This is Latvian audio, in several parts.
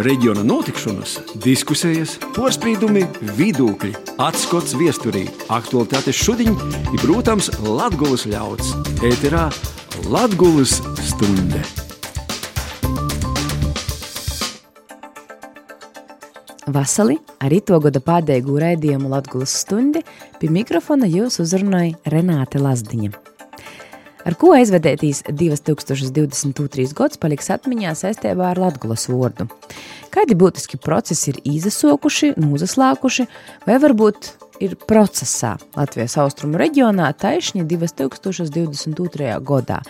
reģiona notikšanas, diskusijas, porcelāna, vidūkļi, atskats viesturī, aktuālitātes šodien ir, protams, Latvijas ļauds. Ēterā Latvijas stunde! Vasarī arī to gada pēdējo raidījumu Latvijas stundi pie mikrofona jūs uzrunāja Renāte Lazdiņa. Ar ko aizvedētīs 2022. gads paliks atmiņā saistībā ar Latvijas vārdu? Kādi būtiski procesi ir izasokuši, nozaslākuši, vai varbūt ir procesā Latvijas austrumu reģionā taišņi 2022. gadā.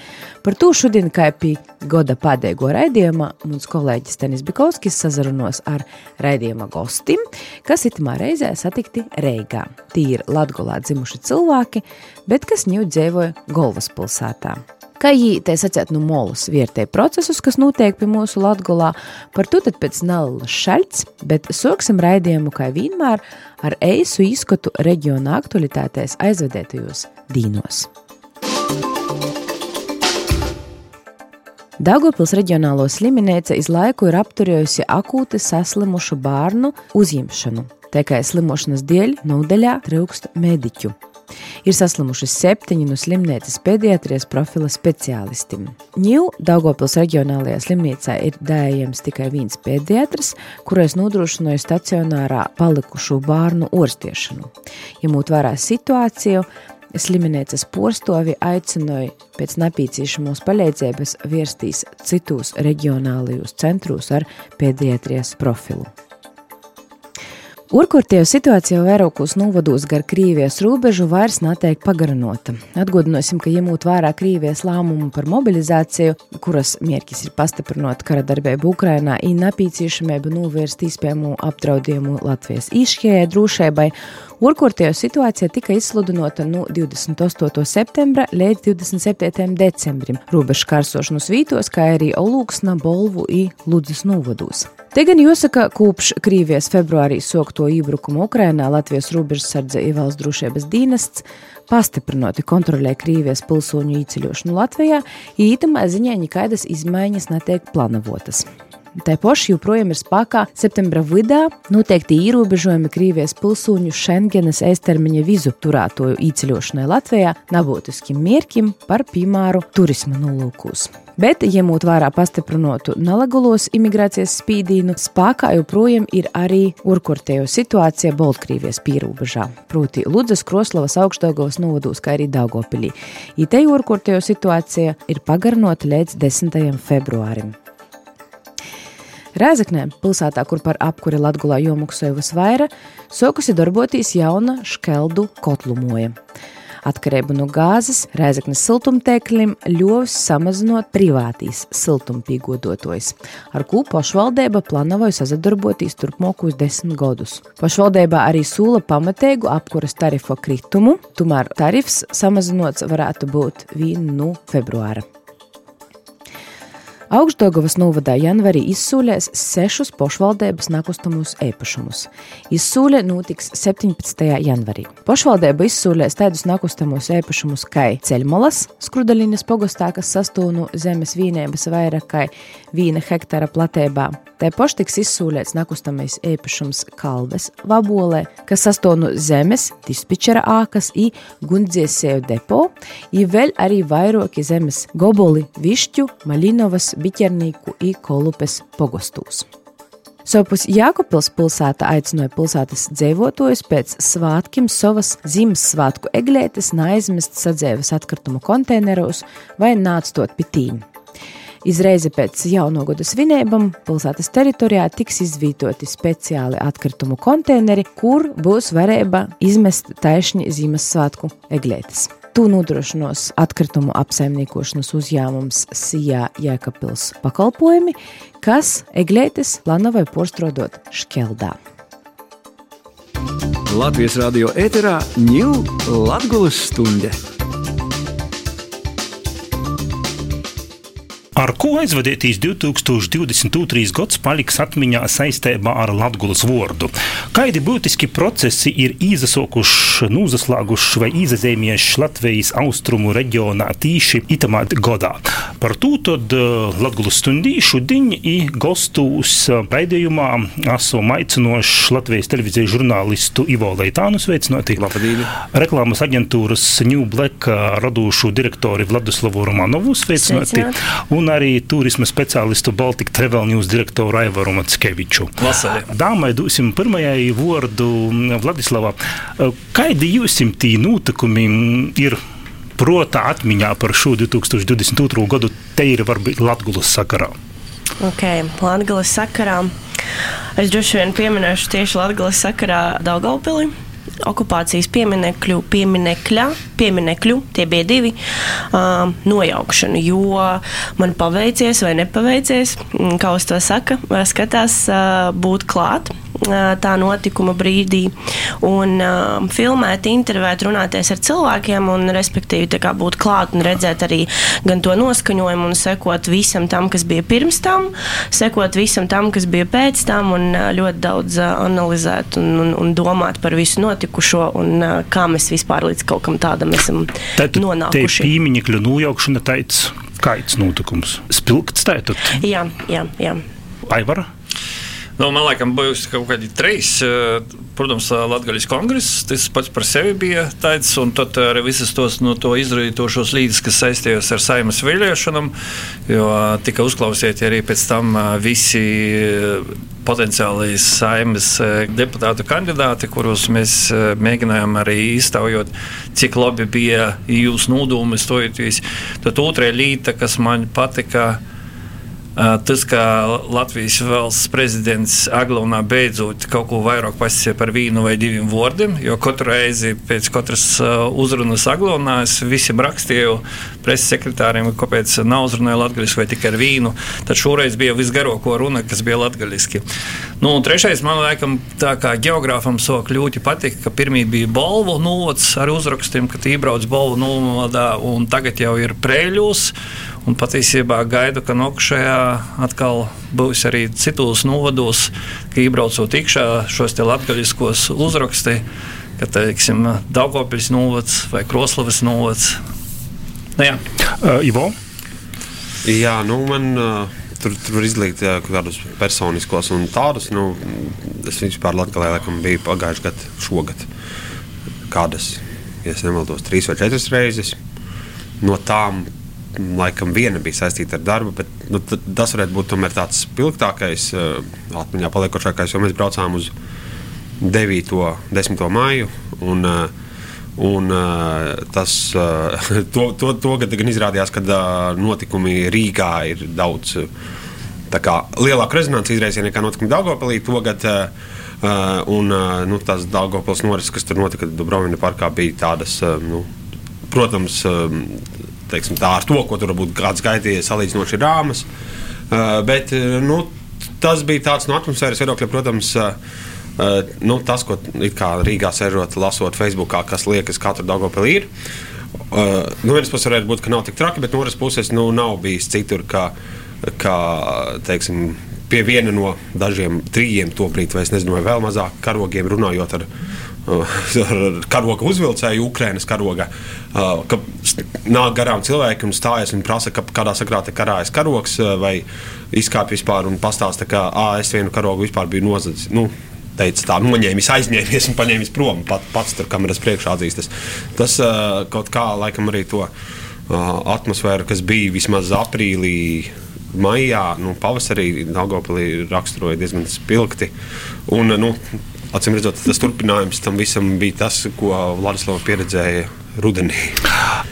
Par to šodien, kā pie gada pēdējo raidījuma, mums kolēģis Tenis Bikovskis sazarunos ar raidījuma gostim, kas itamā reizē satikti Reigā. Tie ir Latgolā dzimuši cilvēki, bet kas ņū dzīvoja Golvaspilsētā. Kā tā sacēt, nu molus vērtē procesus, kas notiek pie mūsu Latgolā, par to tad pēc Nallas šaļts, bet soksim raidījumu, kā vienmēr, ar eisu izskatu reģiona aktualitātēs aizvedētajos dīnos. Daugopils reģionālo slimnīca iz laiku ir apturējusi akūti saslimušu bērnu uzņemšanu. Tikai slimošanas dēļ nodaļā trūkst mediķu. Ir saslimuši septiņi no slimnīcas pediatrijas profila speciālistiem. Ņū Daugopils reģionālajā slimnīcā ir dējams tikai viens pediatrs, kurais nodrošināja stacionārā palikušo bērnu orstiešanu. Ņemot vērā situāciju, Slimnīcas postovi aicināja pēc napīcīšanās palīdzības virsties citos reģionālajos centros ar pediatrijas profilu. Urkurtieju situācija vairākos novados gar Krīvijas robežu vairs netiek pagarinota. Atgādināsim, ka ņemot vērā Krīvijas lēmumu par mobilizāciju, kuras mērķis ir pastiprinot kara darbību Ukrainā, ir nepieciešamība novērst iespējamu apdraudējumu Latvijas īšķējai drošībai, Urkurtieju situācija tika izsludinota no 28. septembra līdz 27. decembrim robežu karsošanas vītos, kā arī Olūksna, Bolvu un Ludzas novados. Te gan jāsaka, kopš Krīvijas februārī sokto iebrukumu Ukrainā Latvijas robežsardze Ievalsts drošības dienests pastiprinoti kontrolē Krīvijas pilsoņu īceļošanu Latvijā, ītamā ziņā nekādas izmaiņas netiek planavotas. Paša joprojām ir spēkā septembra vidū noteikti ierobežojumi Krievijas pilsoņu Schengenas īstermiņa vizu turētoju īceļošanai Latvijā nebūtiskiem mērķim par piemēru turisma nolūkos. Bet, ņemot vērā pastiprinātu nelegulos imigrācijas spīdīnu, spēkā joprojām ir arī urkurtējo situācija Baltkrievijas pierobežā, proti Ludzas, Kroslavas, Augstdagovas novados, kā arī Daugopilī. Itei urkurtējo situācija ir pagarnota līdz 10. februārim. Rēzaknē, pilsētā, kur par apkuri Latgulā jomuksoja visvaira, sokusi darboties jauna škeldu kotlumoja. Atkarību no gāzes Rēzaknes siltumtēkļiem ļovis samazinot privātīs siltumpīgodotojs, ar ko pašvaldība plānoja sadarboties turpmākos desmit gadus. Pašvaldībā arī sūla pamatēgu apkuras tarifu kritumu, tomēr tarifs samazinots varētu būt 1 no februāra. Augstdagavas novadā janvarī izsūlēs sešus pašvaldības nekustamos īpašumus. Izsūle notiks 17. janvarī. Pašvaldība izsūlēs tādus nekustamos īpašumus kā ceļmalas, skrudaļinas pogastā, kas sastāv no zemes vienības vairāk kā viena hektāra platībā. Tā paša tiks izsūlēts nekustamais īpašums Kalves vabolē, kas sastāv no zemes, dispečera ākas, i gundziesēju depo, i vēl arī vairāki zemes goboli, višķu, malinovas, biķernīku i kolupes pogostūs. Sopus Jākopils pilsēta aicināja pilsētas dzīvotājus pēc svētkiem savas Ziemassvētku eglētes neaizmest sadzēves atkritumu konteineros vai nācstot pitīm. Izreizi pēc jauno gada svinībām pilsētas teritorijā tiks izvietoti speciāli atkritumu konteineri, kur būs varēja izmest taisni Ziemassvētku eglētes. To nodrošinos atkritumu apsaimniekošanas uzņēmums Sijā Jēkabils pakalpojumi, kas eglētes plānoja porstrodot Škeldā. Latvijas radio ēterā ņūl Latgulas stunde. Ar ko aizvadītīs 2022. gads paliks atmiņā saistībā ar Latvijas vārdu? Kādi būtiski procesi ir izasokuši, nūzaslāguši vai izazīmējuši Latvijas austrumu reģionā tīši itamā godā? Par to tad Latvijas stundīšu diņi i gostūs raidījumā esmu aicinošs Latvijas televīzijas žurnālistu Ivo Leitānu sveicinoti. Labdien! Reklāmas aģentūras New Black radošu direktori Vladislavu Romanovu sveicinoti. Sveicināti. Un arī turisma speciālistu Baltic Travel News direktoru Aivaru Matskeviču. Vasarī. Dāmai dosim pirmajai vārdu Vladislava. Kādi jūsim tī notikumi ir? Protā atmiņā par šo 2022. gadu te ir varbūt Latvijas sakarā. Ok, Latvijas sakarā. Es droši vien pieminēšu tieši Latvijas sakarā Daugaupili. Okupācijas pieminekļu, pieminekļa, pieminekļu, tie bija divi, uh, nojaukšanu. Jo man paveicies vai nepaveicies, mm, kā uz to saka, skatās uh, būt klāt tā notikuma brīdī un uh, filmēt, intervēt, runāties ar cilvēkiem un, respektīvi, kā būt klāt un redzēt arī gan to noskaņojumu un sekot visam tam, kas bija pirms tam, sekot visam tam, kas bija pēc tam un ļoti daudz analizēt un, un, un domāt par visu notikušo un kā mēs vispār līdz kaut kam tādam esam Tad nonākuši. pīmiņekļu nojaukšana teica, kāds notikums? Spilgts tētot. Jā, jā, jā. Aivara? Nu, man liekas, bijusi kaut kādi trīs. eh, Protams, Latvijas kongress, tas pats par sevi bija tāds, un tad arī visas tos no to izrādītošos līdzekļus, kas saistījās ar saimas vēlēšanām, jo tika uzklausīti arī pēc tam eh, visi eh, potenciālai saimas eh, deputātu kandidāti, kurus mēs eh, mēģinājām arī iztaujot, cik labi bija jūsu nodūmi stojoties. Tad otrā lieta, kas man patika. Uh, Tas, ka Latvijas valsts prezidents Aglonā beidzot kaut ko vairāk pasakīja par vienu vai diviem vārdiem, jo katru reizi pēc katras uzrunas Aglonā es visiem rakstīju preses sekretāriem, kāpēc nav uzrunāja latviešu vai tikai ar vīnu. Tad šoreiz bija visgarāko runa, kas bija latviešu. Nu, trešais, man liekas, tā kā geogrāfam sok ļoti patīk, ka pirmie bija balvu novads ar uzrakstiem, ka iebrauc balvu novadā, un tagad jau ir prēļos. Un patiesībā gaidu, ka nokšajā atkal būs arī citos novados, ka iebraucot iekšā šos te latgaļiskos uzraksti, ka, teiksim, Daugopils novads vai Kroslavas novads. Nu, jā. Uh, Ivo? Jā, nu man uh, tur, tur var izlikt uh, kādus personiskos un tādus. Nu, es vispār Latvijā laikam biju pagājušajā gadā, šogad. Kādas, ja es nemaldos, trīs vai četras reizes. No tām laikam viena bija saistīta ar darbu, bet nu, tas varētu būt tāds spilgtākais, uh, atmiņā paliekošākais, jo mēs braucām uz 9. un 10. māju. Un, uh, Un, uh, tas to, to, to gan izrādījās, ka notikumi Rīgā ir daudz kā, lielāku rezonanci izraisīja nekā notikumi Dārgopelī. Tagad, un nu, tās Dārgopils norises, kas tur notika Dubrovina parkā, bija tādas, nu, protams, teiksim, tā ar to, ko tur varbūt kāds gaitīja, salīdzinoši rāmas. Uh, bet uh, nu, tas bija tāds no atmosfēras viedokļa, protams. Uh, nu, tas, ko Rīgā sēžot, lasot Facebookā, kas liekas, ka katra Dārgopilī ir. Uh, no vienas puses, varētu būt, ka nav tik traki, bet no otras puses, nu, nav bijis citur, kā, kā teiksim, pie viena no dažiem trījiem, tobrīd, vai es nezinu, vai vēl mazāk karogiem runājot ar karoga uzvilcēju, Ukraiņas karoga. Uh, ka nāk garām cilvēki un stājas un prasa, ka, kādā sakrā te karājas karogs, uh, vai izkāpj vispār un pastāsta, ka es vienu karogu vispār biju nozadzis. Nu, teica, tā noņēmis, aizņēmies un paņēmis prom. Pat, pats tur kameras priekšā atzīstas. Tas uh, kaut kā laikam arī to uh, atmosfēru, kas bija vismaz aprīlī. Maijā, nu, pavasarī Dārgopilī raksturoja diezgan spilgti. Un, nu, acīm redzot, tas turpinājums tam visam bija tas, ko Vladislavs pieredzēja rudenī.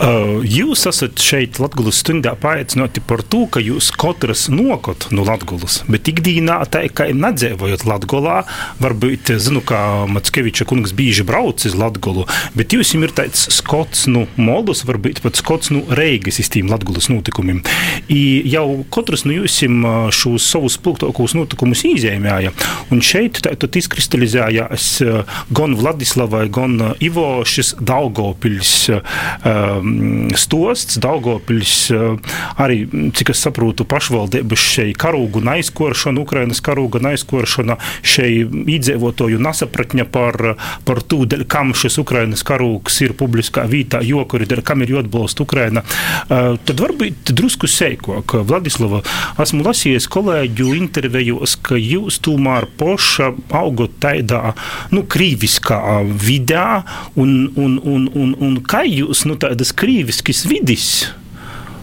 Uh, jūs esat šeit Latvijas stundā paaicināti par to, ka jūs katrs nokot no Latvijas, bet ikdienā tā kā nedzēvojat Latvijā, varbūt, zinu, kā Matskeviča kungs bieži brauc uz Latviju, bet jūs ir tāds skots no Moldus, varbūt pat skots no Reigas iztīm Latvijas notikumiem. I jau katrs no jums šos savus spilgtākos notikumus izēmēja, un šeit tad izkristalizējās uh, gan Vladislavai, gan Ivo šis Daugopils Daugopils um, stosts, Daugopils uh, arī, cik es saprotu, pašvaldības šeit karūgu aizkoršana, Ukrainas karūga aizkoršana, šeit iedzīvotāju nesapratņa par, par to, kam šis Ukrainas karūgs ir publiskā vītā, jo, kur ir, kam ir jāatbalsta Ukraina. Uh, tad varbūt drusku seikāk, Vladislava, esmu lasījis kolēģu intervijos, ka jūs tomēr poša augot tādā, nu, krīviskā vidē, un, un, un, un, un kā jūs, nu, tādas krīviskas vidis,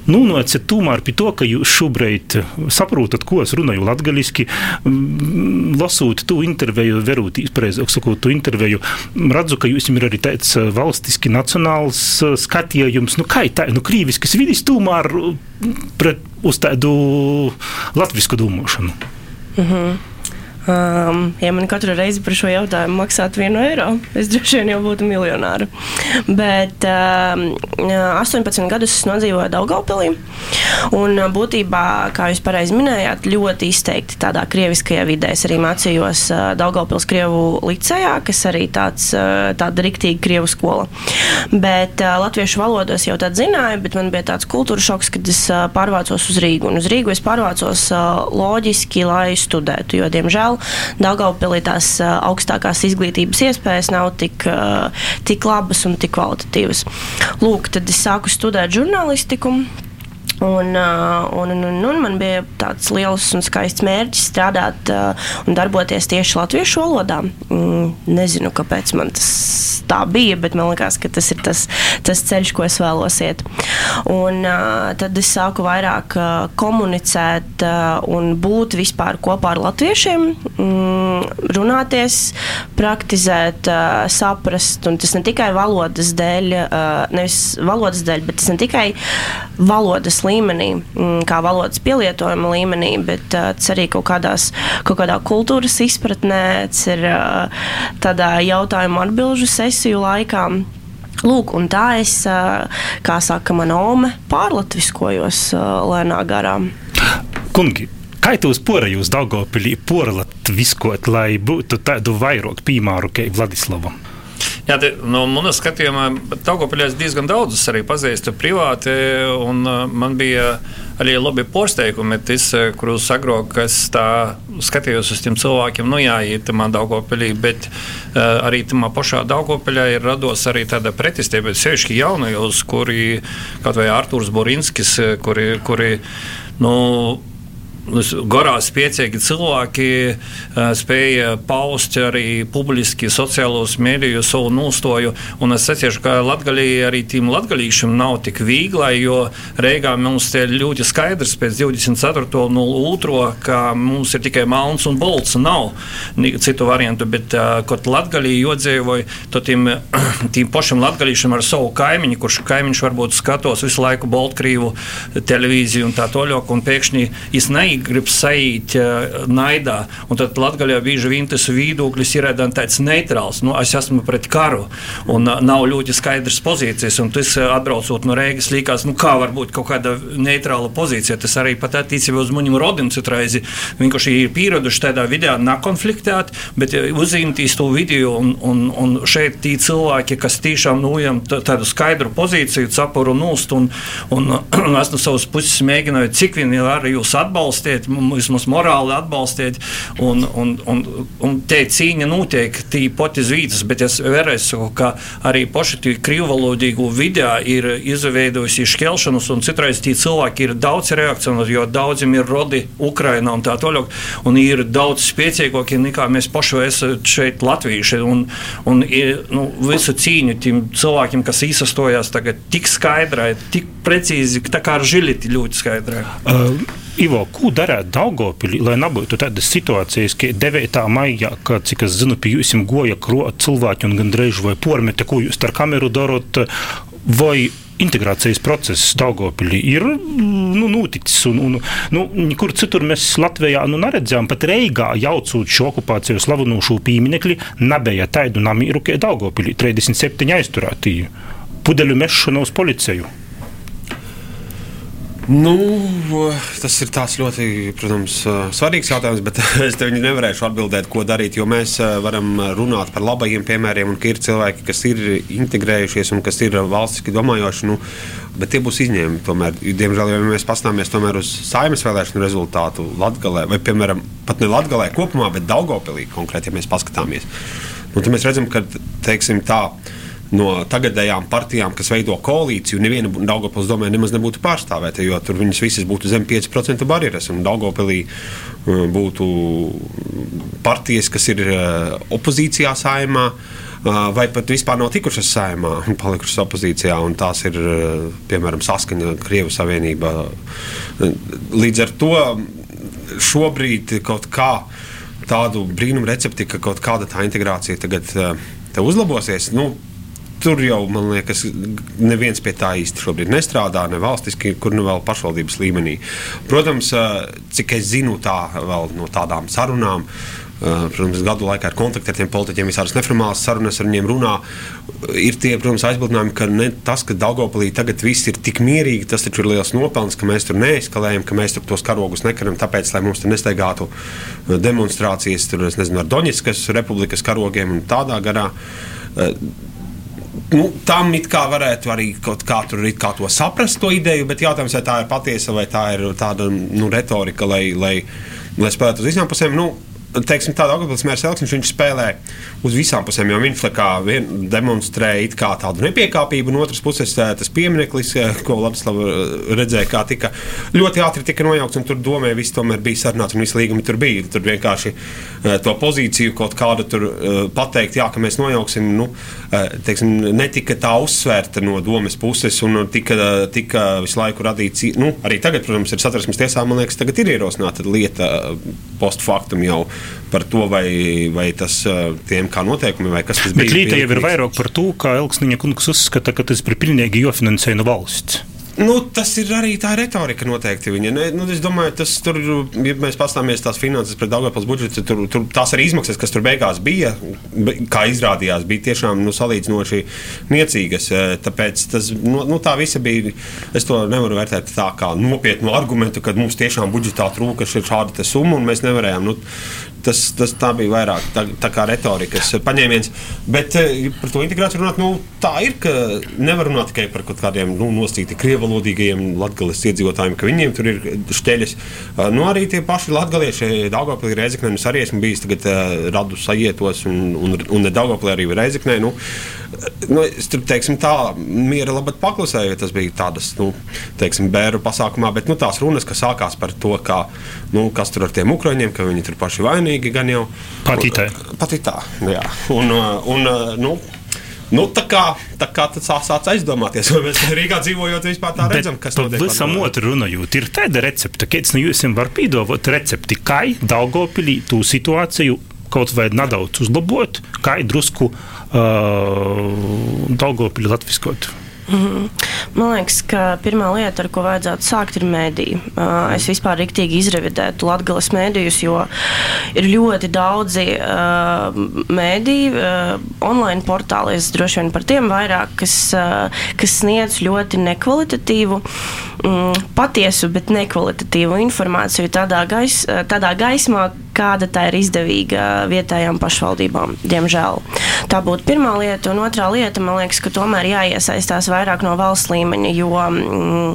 nonācat tomēr pie to, ka jūs šobrīd saprotat, ko es runāju latviešu, lasot to interviju, verūtīs, precīzāk sakot, to interviju, redzu, ka jums ir arī tāds valstiski nacionāls skatījums, nu kā tā, nu krīviskas vidis tomēr pret uz tādu latvisku domāšanu. Mm -hmm. Um, ja man katru reizi par šo jautājumu maksātu vienu eiro, es droši vien jau būtu miljonāra. Bet um, 18 gadus es nodzīvoju Daugaupilī. Un būtībā, kā jūs pareizi minējāt, ļoti izteikti tādā krieviskajā vidē. Es arī mācījos uh, Daugaupils Krievu licejā, kas arī tāds, uh, tāda riktīga Krievu skola. Bet latviešu valodas jau tad zināju, bet man bija tāds kultūra šoks, kad es pārvācos uz Rīgu. Un uz Rīgu es pārvācos loģiski, lai studētu, jo, diemžēl, diemžēl Daugaupilī tās augstākās izglītības iespējas nav tik, tik labas un tik kvalitatīvas. Lūk, tad es sāku studēt žurnālistiku. Un, un, un, un, un man bija tāds liels un skaists mērķis strādāt un darboties tieši latviešu valodā. Mm, nezinu, kāpēc man tas tā bija, bet man liekas, ka tas ir tas, tas ceļš, ko es vēlos iet. Un, tad es sāku vairāk komunicēt un būt vispār kopā ar latviešiem, mm, runāties, praktizēt, saprast. Un tas ne tikai valodas dēļ, nevis valodas dēļ, bet tas ne tikai valodas līmenī, mm, kā valodas pielietojuma līmenī, bet uh, tas arī kaut, kādās, kaut kādā kultūras izpratnē, tas ir uh, tādā jautājumu atbilžu sesiju laikā. Lūk, un tā es, uh, kā saka mana ome, pārlatviskojos lēnā garā. Kungi, Kā jūs porajos Daugopilī porlatviskot, lai būtu tādu vairāk piemēru kā Vladislavam? Jā, te, no manas skatījumā, Taukopiļā es diezgan daudzus arī pazīstu privāti, un uh, man bija arī labi porsteigumi, tis, uh, kurus agrāk skatījos uz tiem cilvēkiem, nu jā, ir tamā Daugopilī, bet uh, arī tamā pašā Daugopilā ir rados arī tāda pretestība, sevišķi jaunajos, kuri, kaut vai Artūrs Borinskis, uh, kuri, kuri nu, garā spēcīgi cilvēki spēja paust arī publiski sociālos mēdījos savu nostoju. Un es secināšu, ka Latvijā arī tiem latgadījušiem nav tik viegli, jo Reigā mums te ļoti skaidrs pēc 24.02. ka mums ir tikai melns un bolts. Nav citu variantu, bet kaut Latvijā iedzīvoja, tad tiem, tiem pašiem latgadījušiem ar savu kaimiņu, kurš kaimiņš varbūt skatos visu laiku Baltkrīvu televīziju un tā toļok, un pēkšņi es neizdevu grib sajūt uh, naidā. Un tad Latvijā bieži vien tas viedoklis ir tāds neitrāls. Nu, es esmu pret karu un uh, nav ļoti skaidrs pozīcijas. Un tas uh, atbraucot no Rīgas, liekas, nu, kā var būt kaut kāda neitrāla pozīcija. Tas arī pat attiecībā uz muņu rodinu citreizi. Vienkārši ir pieraduši tādā vidē nekonfliktēt, bet uzzīmētīs to video. Un, un, un šeit tie cilvēki, kas tiešām nojam tādu skaidru pozīciju, cepuru nūst un, un, un es no savas puses mēģināju, cik vien var jūs atbalstīt atbalstiet, vismaz morāli atbalstiet. Un, un, un, un te cīņa notiek tī pati uz vītas, bet es vēlreiz saku, ka arī paši tie krīvvalodīgu vidē ir izveidojusi šķelšanas, un citreiz tie cilvēki ir daudz reakcionāri, jo daudziem ir rodi Ukrainā un tā tālāk, un ir daudz spēcīgāki nekā mēs paši esam šeit latvieši. Un, un ir, nu, visu cīņu tiem cilvēkiem, kas īsastojās tagad tik skaidrai, tik precīzi, tā kā ar žiliti ļoti skaidrai. Uh. Ivo, ko darīt Daugopilī, lai nebūtu tādas situācijas, ka 9. maijā, kad, cik es zinu, pie jums goja krot cilvēki un gandrīz vai pormete, ko jūs ar kameru darot, vai integrācijas process Daugopilī ir nu, noticis. Un, un, nu, kur citur mēs Latvijā nu, neredzējām, pat Reigā jaucot šo okupāciju slavinošu pieminekli, nebija tādu namīru, kā Daugopilī 37 aizturētīju pudeļu mešanu uz policiju. Nu, tas ir ļoti protams, svarīgs jautājums, bet es tev nevarēšu atbildēt, ko darīt. Jo mēs varam runāt par labajiem piemēriem, un ir cilvēki, kas ir integrējušies un kas ir valstiski domājoši. Nu, bet tie būs izņēmumi. Tomēr, diemžēl, ja mēs paskatāmies uz saimnes vēlēšanu rezultātu Latvijā, vai piemēram pat ne Latvijā kopumā, bet Daugopilī konkrēti, ja mēs paskatāmies, nu, tad mēs redzam, ka teiksim, tā no tagadējām partijām, kas veido koalīciju, neviena Daugopils domē nemaz nebūtu pārstāvēta, jo tur viņas visas būtu zem 5% barjeras. Un Daugopilī uh, būtu partijas, kas ir uh, opozīcijā saimā. Uh, vai pat vispār nav tikušas saimā un palikušas opozīcijā, un tās ir piemēram saskaņa Krievijas Savienībā. Līdz ar to šobrīd kaut kā tādu brīnumu recepti, ka kaut kāda tā integrācija tagad uh, uzlabosies. Nu, tur jau, man liekas, neviens pie tā īsti šobrīd nestrādā, ne valstiski, kur nu vēl pašvaldības līmenī. Protams, cik es zinu, tā vēl no tādām sarunām. Protams, gadu laikā ar tiem politiķiem, visādas neformālas sarunas ar viņiem runā. Ir tie, protams, aizbildinājumi, ka ne, tas, ka Daugopilī tagad viss ir tik mierīgi, tas taču ir liels nopelns, ka mēs tur neeskalējam, ka mēs tur tos karogus nekaram, tāpēc, lai mums tur nesteigātu demonstrācijas tur, nezinu, ar Doņetskas republikas karogiem un tādā garā nu, tam it kā varētu arī kaut kā tur kā to saprast, to ideju, bet jautājums, vai tā ir patiesa vai tā ir tāda nu, retorika, lai, lai, lai spēlētu uz visām pusēm. Nu, teiksim, tāda Augustas mērs Elksnis, viņš spēlē uz visām pusēm, jo viņš vien, demonstrē tādu nepiekāpību, un otras puses tas piemineklis, ko Latvijas redzēja, kā tika ļoti ātri tika nojaukts, tur domē viss tomēr bija sarunāts, un visi līgumi tur bija. Tur vienkārši to pozīciju kaut kādu tur pateikt, jā, ka mēs nojauksim, nu, teiksim, netika tā uzsvērta no domas puses, un tika, tika visu laiku radīts, nu, arī tagad, protams, ir satversmes tiesā, man liekas, tagad ir ierosināta lieta post factum jau par to, vai, vai tas tiem kā noteikumi vai kas tas bija. Bet Līta jau ir vairāk par to, ka Elksniņa kungs uzskata, ka tas ir pilnīgi jofinansē no valsts. Nu, tas ir arī tā retorika noteikti. Viņa, ne, nu, es domāju, tas tur, ja mēs pastāmies tās finanses pret Daugavpils budžetu, tur, tur tās arī izmaksas, kas tur beigās bija, kā izrādījās, bija tiešām nu, salīdzinoši niecīgas. Tāpēc tas, nu, nu, tā visa bija, es to nevaru vērtēt tā kā nopietnu argumentu, ka mums tiešām budžetā trūka šāda summa un mēs nevarējām. Nu, tas, tas bija vairāk tā, tā kā retorikas paņēmiens. Bet eh, par to integrāciju runāt, nu, tā ir, ka nevar runāt tikai par kaut kādiem nu, nostīti krievalodīgajiem latgales iedzīvotājiem, ka viņiem tur ir šteļas. Eh, nu, arī tie paši latgalieši, Daugavpilī, Reizeknē, nu, arī esmu bijis tagad uh, radu sajietos un, un, un Daugavpilī arī Reizeknē. Nu, nu, es tur, teiksim, tā miera labāk paklusēju, tas bija tādas, nu, teiksim, bēru pasākumā, bet nu, tās runas, kas sākās par to, kā, nu, kas tur ar tiem ukraiņiem, ka viņi tur paši vainīgi gan jau. Pat itā. Pat itā, jā. Un, un, nu, Nu, tā kā, tā kā tas sācis aizdomāties, vai mēs Rīgā dzīvojot, vispār tā redzam, kas notiek. Visam otru runājot, ir tāda recepte, kāds no jums var pīdot recepti, kā Daugopilī tū situāciju kaut vai nedaudz uzlabot, kā drusku uh, Daugopilī latviskot. Mm -hmm. Man liekas, ka pirmā lieta, ar ko vajadzētu sākt, ir mēdīja. Uh, es vispār rīktīgi izrevidētu Latvijas mēdījus, jo ir ļoti daudzi uh, mēdīji, uh, online portāli, es droši vien par tiem vairāk, kas, uh, kas sniedz ļoti nekvalitatīvu, um, patiesu, bet nekvalitatīvu informāciju tādā, gais, tādā gaismā, kāda tā ir izdevīga vietējām pašvaldībām, diemžēl. Tā būtu pirmā lieta, un otrā lieta, man liekas, ka tomēr jāiesaistās vairāk no valsts līmeņa, jo mm,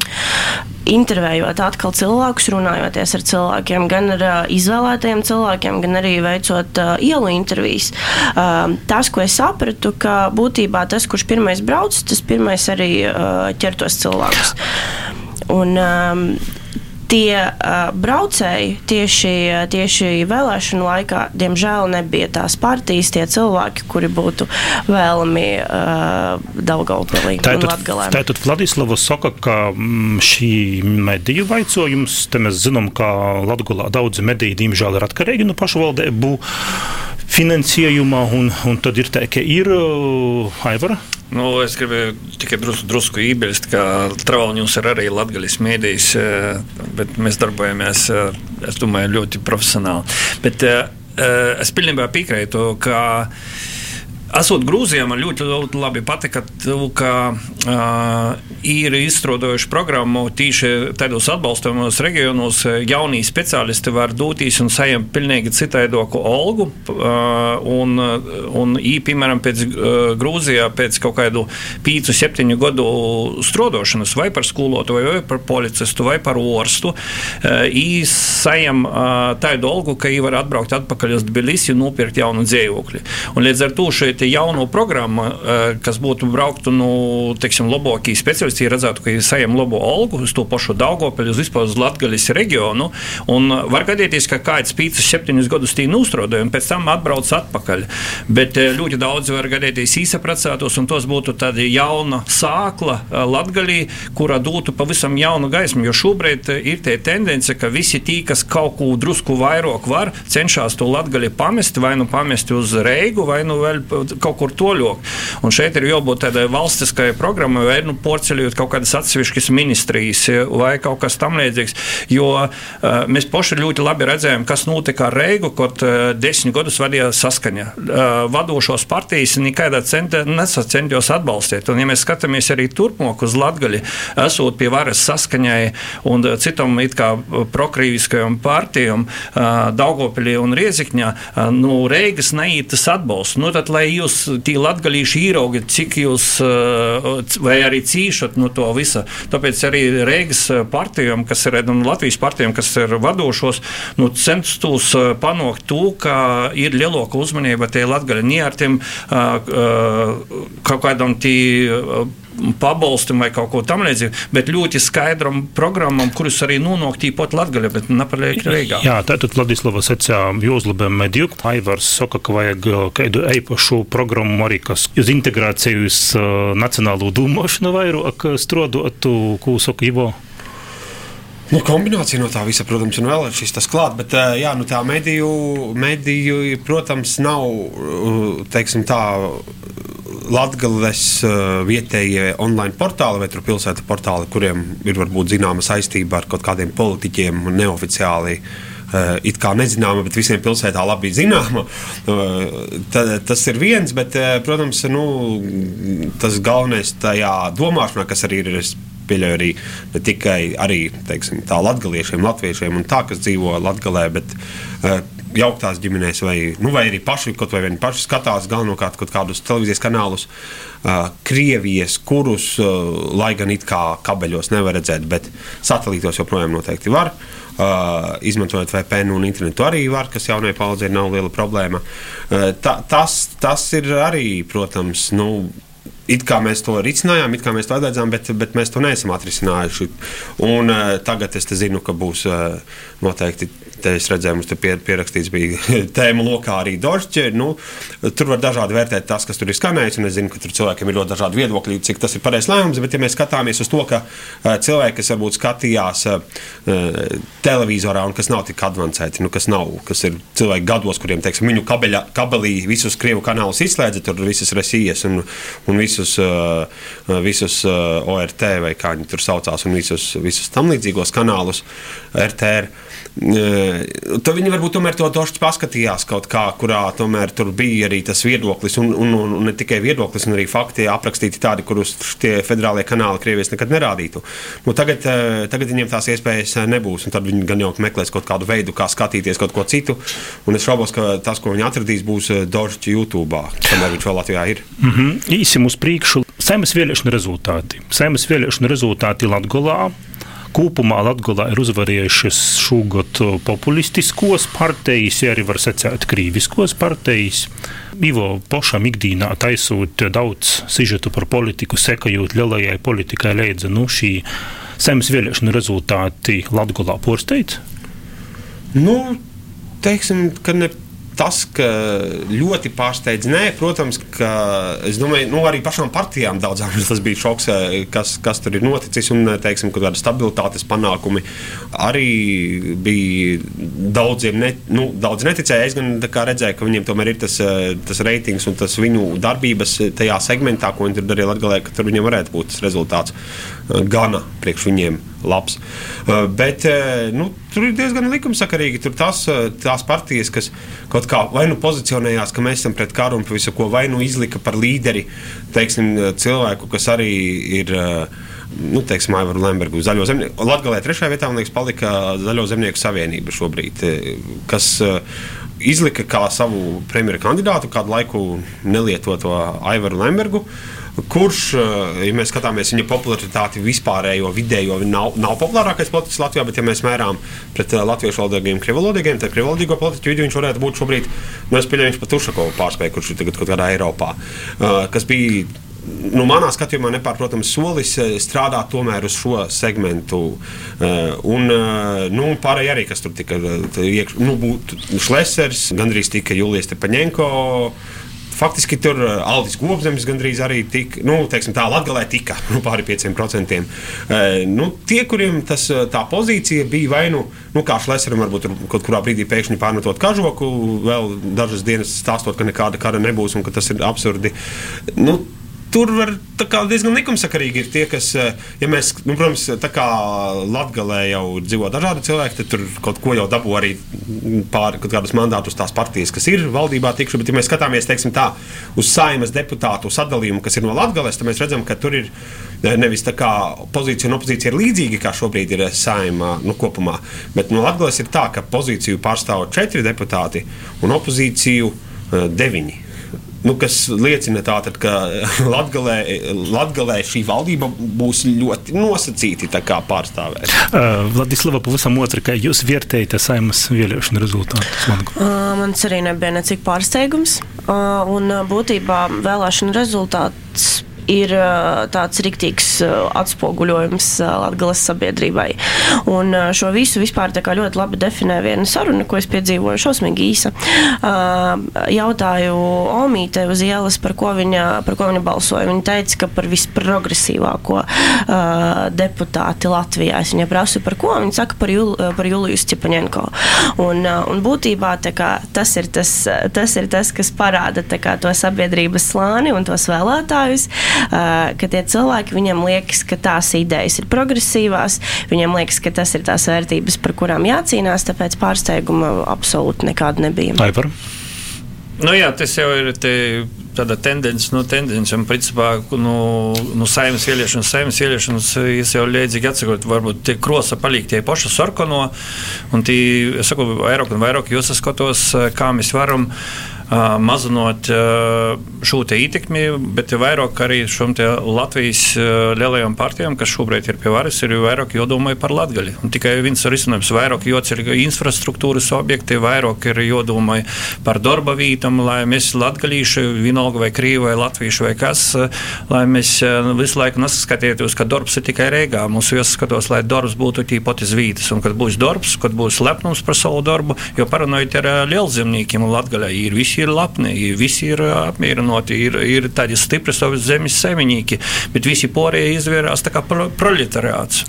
intervējot atkal cilvēkus, runājoties ar cilvēkiem, gan ar uh, izvēlētajiem cilvēkiem, gan arī veicot uh, ielu intervijas. Uh, tas, ko es sapratu, ka būtībā tas, kurš pirmais brauc, tas pirmais arī uh, ķertos cilvēkus. Un, um, tie uh, braucēji tieši, tieši vēlēšanu laikā, diemžēl, nebija tās partijas, tie cilvēki, kuri būtu vēlami uh, Daugaupilī un Latgalē. Tātad Vladislava saka, ka mm, šī mediju vaicojums, te mēs zinām, ka Latgulā daudzi mediji, diemžēl, ir atkarīgi no pašvaldību finansējuma, un, un tad ir tā, ka ir uh, Aivara. Nu, es gribēju tikai drusku, drusku iebilst, ka Travalņus ir arī Latvijas mēdījis, uh, bet mēs darbojamies, uh, es domāju, ļoti profesionāli. Bet es pilnībā piekrītu, ka Esot Grūzijā, man ļoti, ļoti labi patika, ka uh, ir izstrādājuši programmu tīši tādos atbalstāmos reģionos. Jaunie speciālisti var doties un saņemt pilnīgi citaidoku algu. Uh, un, un ī, piemēram, pēc uh, Grūzijā pēc kaut kādu 5, 7 gadu strādāšanas vai par skolotāju, vai par policistu, vai par orstu, uh, saņem uh, tādu algu, ka ī var atbraukt atpakaļ uz Tbilisi un nopirkt jaunu dzīvokli. Un līdz ar to šeit jauno programmu, eh, kas būtu brauktu, nu, teiksim, labākie speciālisti, redzētu, ka ir saņem labo algu uz to pašu Daugopeļu, uz vispār uz Latgaļas reģionu, un var gadīties, ka kāds 5, 7 gadus tī nūstrādāja, un pēc tam atbrauc atpakaļ. Bet eh, ļoti daudz var gadīties īsapracētos, un tos būtu tāda jauna sākla eh, Latgaļī, kura dotu pavisam jaunu gaismu, jo šobrīd ir tie tendence, ka visi tī, kas kaut ko drusku vairāk var, cenšas to Latgaļi pamest, vai nu pamest uz Reigu, vai nu vēl kaut kur toļok. Un šeit ir jābūt tādai valstiskajai programmai, vai nu porceļot kaut kādas atsevišķas ministrijas vai kaut kas tamlīdzīgs. Jo uh, mēs paši ļoti labi redzējām, kas notika ar Reigu, kad uh, desmit gadus vadīja saskaņa. Uh, vadošos partijas nekādā nesacentījos atbalstīt. Un, ja mēs skatāmies arī turpmāk uz Latgali, esot pie varas saskaņai un citam it kā prokrīviskajam partijam, Daugopilī un Riezikņā, nu, Reigas neītas atbalsts. Nu, tad, lai jūs tie latgalīši īraugi, cik jūs eh, vai arī cīšat no to visa. Tāpēc arī Reigas partijām, kas ir un Latvijas partijām, kas ir vadošos, nu, censtos eh, panākt to, ka ir lielāka uzmanība tie latgaļu niārtiem, eh, kaut kādam tī pabalstam vai kaut ko tamlīdzīgu, bet ļoti skaidram programmam, kurus arī nonāk tīpat Latgaļa, bet nepaliek Reigā. Jā, tātad Ladislavas secā jūzlabēm mediju. Aivars saka, ka vajag kādu eipašu programmu arī, kas uz integrāciju uz uh, nacionālo dūmošanu vairāk strodotu, ko saka Ivo. Nu, kombinācija no tā visa, protams, un vēl ir šis tas klāt, bet jā, nu, tā mediju, mediju, protams, nav, teiksim tā, Latvijas uh, vietējie online portāli vai pilsēta portāli, kuriem ir varbūt zināma saistība ar kaut kādiem politiķiem neoficiāli. Uh, it kā nezināma, bet visiem pilsētā labi zināma. Uh, ta, tas ir viens, bet, protams, nu, tas galvenais tajā domāšanā, kas arī ir pieļauju arī ne tikai arī, teiksim, tā latgaliešiem, latviešiem un tā, kas dzīvo Latgalē, bet uh, jauktās ģimenēs, vai, nu, vai arī paši, kaut vai viņi paši skatās galvenokārt kaut kādus televīzijas kanālus, uh, Krievijas, kurus, uh, lai gan it kā kabeļos nevar redzēt, bet satelītos joprojām noteikti var. Uh, izmantojot VPN un internetu arī var, kas jaunai paudzei nav liela problēma. Uh, ta, tas, tas ir arī, protams, nu, It kā mēs to risinājām, it kā mēs to atzījām, bet, bet mēs to neesam atrisinājuši. Un, uh, tagad es zinu, ka būs uh, noteikti Te es redzēju, mums te pie, pierakstīts bija tēma lokā arī Dorčē. Nu, tur var dažādi vērtēt tas, kas tur ir skanējis, es zinu, ka tur cilvēkiem ir ļoti dažādi viedokļi, cik tas ir pareizs lēmums, bet ja mēs skatāmies uz to, ka uh, cilvēki, kas varbūt skatījās uh, televizorā un kas nav tik avansēti, nu, kas, nav, kas ir cilvēki gados, kuriem, teiksim, viņu kabeļa, kabelī visus krievu kanālus izslēdza, tur visas resijas un, un visus, uh, visus ORT vai kā viņi tur saucās, un visus, visus tam līdzīgos kanālus RTR. Tad viņi varbūt tomēr to tošķi paskatījās kaut kā, kurā tomēr bija arī tas viedoklis, un, un, un, ne tikai viedoklis, un arī fakti aprakstīti tādi, kurus tie federālie kanāli Krievijas nekad nerādītu. Nu, tagad, tagad viņiem tās iespējas nebūs, un tad viņi gan jau meklēs kaut kādu veidu, kā skatīties kaut ko citu. Un es šaubos, ka tas, ko viņi atradīs, būs Dožģi YouTube, kamēr viņš vēl Latvijā ir. Mm -hmm. Īsim uz priekšu. Saimas vēlēšanu rezultāti. Saimas vēlēšanu rezultāti Latgolā Kopumā Latvijā ir uzvarējušas šogad populistiskos partijas, ja arī var secēt krīviskos partijas. Ivo pašam ikdienā taisot daudz sižetu par politiku, sekojot lielajai politikai līdzi nu, šī zemes vēlēšanu rezultāti Latvijā porsteidz? Nu, teiksim, ka ne tas, ka ļoti pārsteidz, nē, protams, ka domāju, nu, arī pašām partijām daudzām tas bija šoks, eh, kas, kas tur ir noticis. Un, eh, teiksim, ka tāda stabilitātes panākumi arī bija daudziem, ne, nu, daudz neticēja. Es gan redzēju, ka viņiem tomēr ir tas, eh, tas reitings un tas viņu darbības tajā segmentā, ko viņi tur darīja Latvijā, ka tur viņiem varētu būt tas rezultāts gana priekš viņiem labs. Uh, bet uh, nu, tur ir diezgan likumsakarīgi. Tur tas, uh, tās partijas, kas kaut kā vai nu pozicionējās, ka mēs esam pret karu un visu ko, vai nu izlika par līderi teiksim, cilvēku, kas arī ir. Nu, teiksim, Aivaru Lembergu. Latvijā trešajā vietā, man liekas, palika Zaļo zemnieku savienība šobrīd, kas izlika kā savu premjeru kandidātu kādu laiku nelietoto Aivaru Lembergu. Uh, kurš, eh, ja mēs skatāmies viņa popularitāti vispārējo vidējo, nav, nav populārākais politiķis Latvijā, bet ja mēs mērām pret uh, latviešu valodīgiem, krievalodīgiem, tad krievalodīgo politiķu vidū viņš varētu būt šobrīd, nu, es pieļauju, viņš pat Ušakovu pārspēju, kurš ir tagad kaut kādā Eiropā, uh, kas bija nu, manā skatījumā nepārprotams solis strādāt tomēr uz šo segmentu. Un nu, pārējie arī, kas tur tika iekšā, nu, būtu Šlesers, gandrīz tika Julijas Tepaņenko. Faktiski tur uh, Aldis Gobzems gandrīz arī tika, nu, teiksim, tā Latvijā tika nu, pāri 5%. Uh, nu, tie, kuriem tas, uh, tā pozīcija bija vai nu, nu kā Šlēsneram, varbūt kaut kurā brīdī pēkšņi pārmetot kažoku, vēl dažas dienas stāstot, ka nekāda kara nebūs un ka tas ir absurdi. Nu, tur var diezgan likumsakarīgi ir tie, kas, eh, ja mēs, nu, protams, tā kā Latvijā jau dzīvo dažādi cilvēki, tad tur kaut ko jau dabū arī pāri kaut kādus mandātus tās partijas, kas ir valdībā tikšu. Bet, ja mēs skatāmies, teiksim, tā uz saimas deputātu sadalījumu, kas ir no Latvijas, tad mēs redzam, ka tur ir eh, nevis tā kā pozīcija un opozīcija ir līdzīga, kā šobrīd ir saima nu, kopumā, bet no Latvijas ir tā, ka pozīciju pārstāv četri deputāti un opozīciju eh, deviņi. Nu, kas liecina, tātad, ka Latvijā šī valdība būs ļoti nosacīti pārstāvēta. Uh, Vladislava, pavisam otrā, kā jūs vērtējat saimnes vēlēšanu rezultātus? Uh, man arī nebija necik pārsteigums. Uh, un būtībā vēlēšanu rezultāts ir tāds riktīgs atspoguļojums Latvijas sabiedrībai. Un šo visu vispār ļoti labi definē viena saruna, ko es piedzīvoju šausmīgi īsa. Jautāju Omīte uz ielas, par ko viņa, par ko viņa balsoja. Viņa teica, ka par visprogresīvāko deputāti Latvijā. Es viņai prasu, par ko. Viņa saka par, Jul, par Juliju Stepaņenko. Un, un būtībā kā, tas, ir tas, tas ir tas, kas parāda kā, to sabiedrības slāni un tos vēlētājus ka tie cilvēki viņam liekas, ka tās idejas ir progresīvās, viņam liekas, ka tas ir tās vērtības, par kurām jācīnās, tāpēc pārsteiguma absolūti nekāda nebija. Aipar. Nu jā, tas jau ir te, tāda tendence, nu, tendence, un principā, nu, nu saimnes ieliešanas, saimnes ieliešanas, es jau liedzīgi atsakot, varbūt tie krosa paliek tie paši sarkano, un tī, es saku, vairāk un vairāk jūs skatos, kā mēs varam uh, mazinot šo ietekmi, bet vairāk arī šiem Latvijas lielajām partijām, kas šobrīd ir pie varas, ir vairāk jādomā par Latviju. Tikai viens risinājums - vairāk jāceļ infrastruktūras objekti, vairāk ir jādomā par darba vītām, lai mēs latgalīši, vienalga vai krīvi vai latvieši vai kas, lai mēs visu laiku nesaskatītos, ka darbs ir tikai Rīgā. Mums jāskatos, lai darbs būtu tīpat iz vītas, un kad būs darbs, kad būs lepnums par savu darbu, jo paranoid ar lielzemniekiem un Latgaļā ir visi ir lapni, visi ir apmierināti, ir, ir tādi stipri savas zemes saimnieki, bet visi pārējie izvērās kā proletariāts.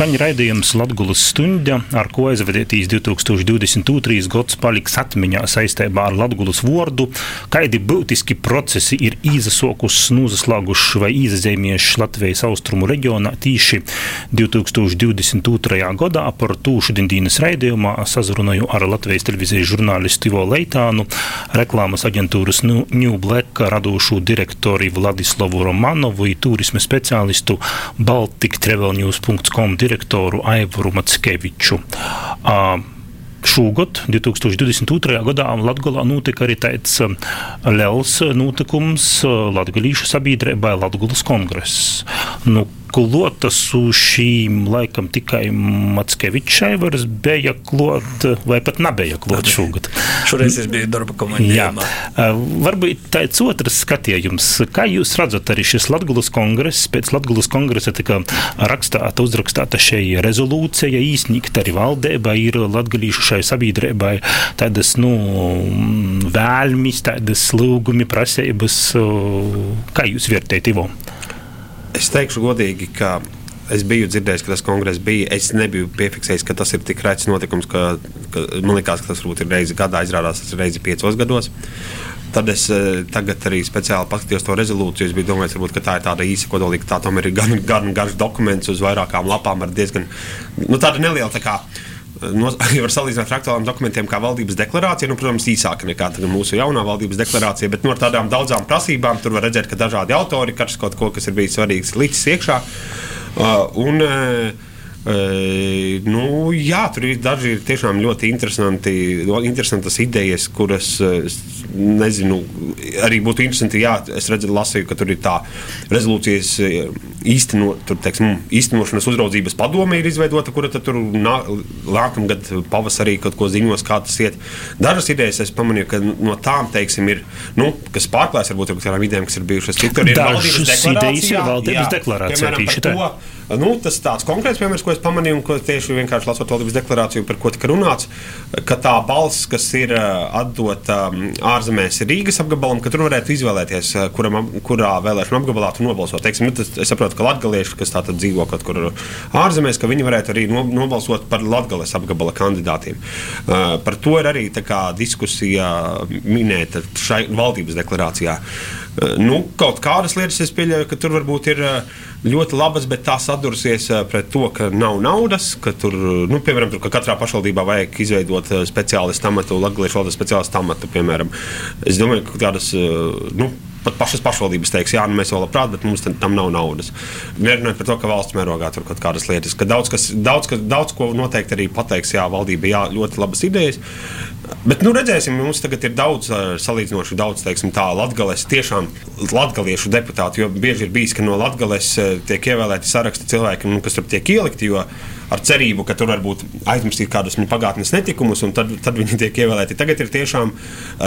Skaņa raidījums Latvijas stunda, ar ko aizvedētīs 2022. gads paliks atmiņā saistībā ar Latvijas vārdu, kādi būtiski procesi ir izasokuši, nozaslāguši vai izazēmieši Latvijas austrumu reģionā tīši 2022. gadā. Par to šodienas raidījumā sazrunāju ar Latvijas televīzijas žurnālistu Ivo Leitānu, reklāmas aģentūras New Black radošu direktori Vladislavu Romanovu, turisma speciālistu baltiktravelnews.com direktoru Aivaru Matskeviču. Šogad, 2022. gadā, Latvijā notika arī tāds liels notikums Latvijas sabiedrībai Latvijas kongress. Nu, klotas uz šīm laikam tikai Matskevičai vairs bija klota, vai pat nebija klota šogad. Šoreiz es biju darba komandā. Varbūt tāds otrs skatījums. Kā jūs redzat, arī šis Latgulas kongress, pēc Latgulas kongresa tika rakstāta, uzrakstāta šī rezolūcija, īsnīgt arī valdībai, ir latgalīšu šai sabiedrībai tādas, nu, vēlmis, tādas lūgumi, prasības. Kā jūs vērtējat, Ivo? Es teikšu godīgi, ka es biju dzirdējis, ka tas kongress bija. Es nebiju piefiksējis, ka tas ir tik rēts notikums, ka, ka man liekas, ka tas varbūt ir reizi gadā, izrādās tas ir reizi piecos gados. Tad es uh, tagad arī speciāli paskatījos to rezolūciju. Es biju domājis, varbūt, ka tā ir tāda īsa kodolīga. Tā tomēr ir gan, gan garš dokuments uz vairākām lapām ar diezgan nu, nelielu. Tā kā, no, ja var salīdzināt ar aktuāliem dokumentiem, kā valdības deklarācija, nu, protams, īsāka nekā mūsu jaunā valdības deklarācija, bet no nu, tādām daudzām prasībām tur var redzēt, ka dažādi autori katrs kaut ko, kas ir bijis svarīgs, licis iekšā. Uh, un, uh, Uh, nu, jā, tur ir daži ir tiešām ļoti interesanti, interesantas idejas, kuras nezinu, arī būtu interesanti. Jā, es redzēju, lasīju, ka tur ir tā rezolūcijas īsteno, tur, teiksim, īstenošanas uzraudzības padome ir izveidota, kura tur nākamgad pavasarī kaut ko ziņos, kā tas iet. Dažas idejas es pamanīju, ka no tām teiksim, ir, nu, kas pārklājas varbūt ar kādām idejām, kas ir bijušas citur. Ir valdības deklarācija, ir valdības deklarācija. Piemēram, nu, tas tāds konkrēts piemērs, ko es pamanīju, un ko tieši vienkārši lasot valdības deklarāciju, par ko tika runāts, ka tā balss, kas ir atdota ārzemēs Rīgas apgabalam, ka tur varētu izvēlēties, kuram, kurā vēlēšana apgabalā tu nobalsot. Teiksim, nu, es saprotu, ka latgalieši, kas tātad dzīvo kaut kur ārzemēs, ka viņi varētu arī nobalsot par latgales apgabala kandidātiem. Uh, par to ir arī diskusija minēta šai valdības deklarācijā. Uh, nu, kaut kādas lietas es pieļauju, ka tur varbūt ir. Uh, ļoti labas, bet tās atdursies eh, pret to, ka nav naudas, ka tur, nu, piemēram, tur, ka katrā pašvaldībā vajag izveidot eh, speciālistu amatu, latviešu valodas speciālistu amatu, piemēram. Es domāju, ka tādas, eh, nu, pat pašas pašvaldības teiks, jā, nu mēs vēl labprāt, bet mums tam nav naudas. Nerunājot par to, ka valsts mērogā tur kaut kādas lietas, ka daudz, kas, daudz, kas, daudz ko noteikti arī pateiks, jā, valdība, jā, ļoti labas idejas. Bet, nu, redzēsim, mums tagad ir daudz, salīdzinoši daudz, teiksim, tā latgales, tiešām latgaliešu deputātu, jo bieži ir bijis, ka no latgales tiek ievēlēti saraksti cilvēki, nu, kas tur tiek ielikti, jo ar cerību, ka tur varbūt aizmirstīt kādus pagātnes netikumus, un tad, tad viņi tiek ievēlēti. Tagad ir tiešām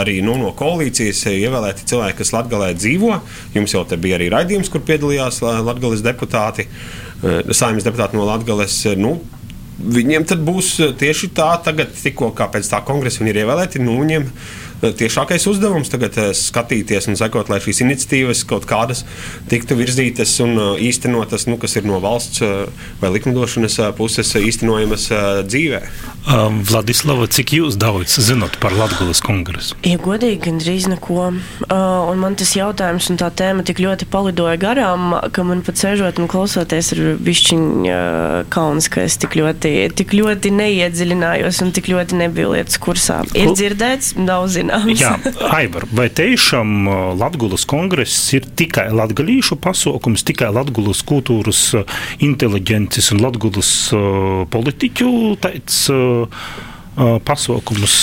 arī nu, no koalīcijas ievēlēti cilvēki, kas Latvijā dzīvo. Jums jau te bija arī raidījums, kur piedalījās Latvijas deputāti, saimnes deputāti no Latvijas. Nu, Viņiem tad būs tieši tā, tagad, tikko pēc tā kongresa viņi ir ievēlēti, nu, viņiem tiešākais uzdevums tagad eh, skatīties un sekot, lai šīs iniciatīvas kaut kādas tiktu virzītas un eh, īstenotas, nu, kas ir no valsts eh, vai likumdošanas puses īstenojamas dzīvē. Um, Vladislava, cik jūs daudz zinat par Latvijas kongresu? Ja godīgi, gandrīz neko. Uh, un man tas jautājums un tā tēma tik ļoti palidoja garām, ka man pat sēžot un klausoties ir bišķiņ uh, kauns, ka es tik ļoti, tik ļoti neiedziļinājos un tik ļoti nebiju lietas kursā. Ir dzirdēts, daudz zināms zināms. Jā, Aivar, vai tiešām uh, Latvijas kongress ir tikai latgalīšu pasākums, tikai Latvijas kultūras uh, inteliģences un Latvijas uh, politiķu tāds pasākums?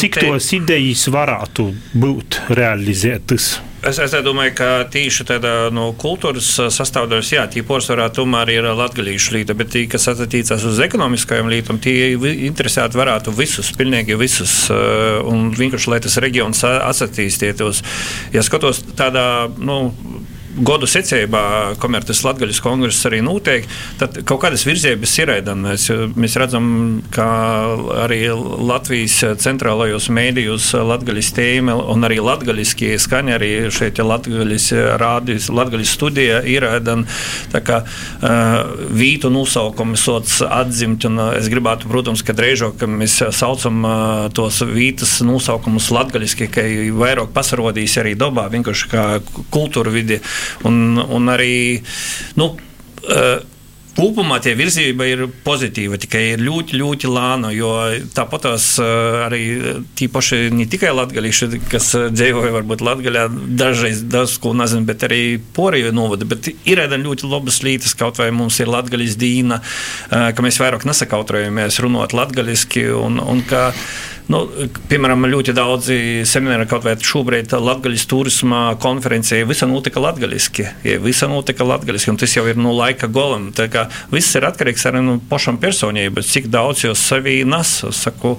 Cik tos idejas varētu būt realizētas? Es, es domāju, ka tīši tādā no kultūras sastāvdaļas, jā, tie porcelāna tomēr ir latgadījuši līta, bet tie, kas attiecās uz ekonomiskajām lietām, tie interesēti varētu visus, pilnīgi visus, un vienkārši, lai tas reģions attīstītos. Ja skatos tādā, nu, godu secībā, kamēr tas Latvijas kongress arī notiek, tad kaut kādas virzības ir ēdamas. Mēs redzam, ka arī Latvijas centrālajos mēdījos Latvijas tēma un arī latgaļiskie skaņi, arī šeit Latvijas rādījus, Latvijas studija ir ēdama. Tā kā uh, vītu nosaukumi sots atzimt, un es gribētu, protams, ka ka mēs saucam uh, tos vītas nosaukumus latgaļiski, ka vairāk pasarodīs arī dabā, vienkārši kā kultūra vidi. Un, un arī nu, uh, Kopumā tie virzība ir pozitīva, tikai ir ļoti, ļoti lāna. Tāpat tās uh, arī tie paši ne tikai latgadījuši, kas dzīvoja varbūt Latvijā, dažreiz daudz ko nezinu, bet arī poriju novada. Bet ir arī ļoti labas lietas, kaut vai mums ir latgadījis dīna, ka mēs vairāk nesakautrojamies runāt latgadījuski. Un, un ka, Nu, piemēram, ļoti daudzi semināri, kaut vai šobrīd Latvijas turisma konferencē, visa notika latgaliski. Visa notika latgaliski, un tas jau ir no laika golam. Viss ir atkarīgs arī no pašam personības, cik daudz jūs sevī nes. Saku,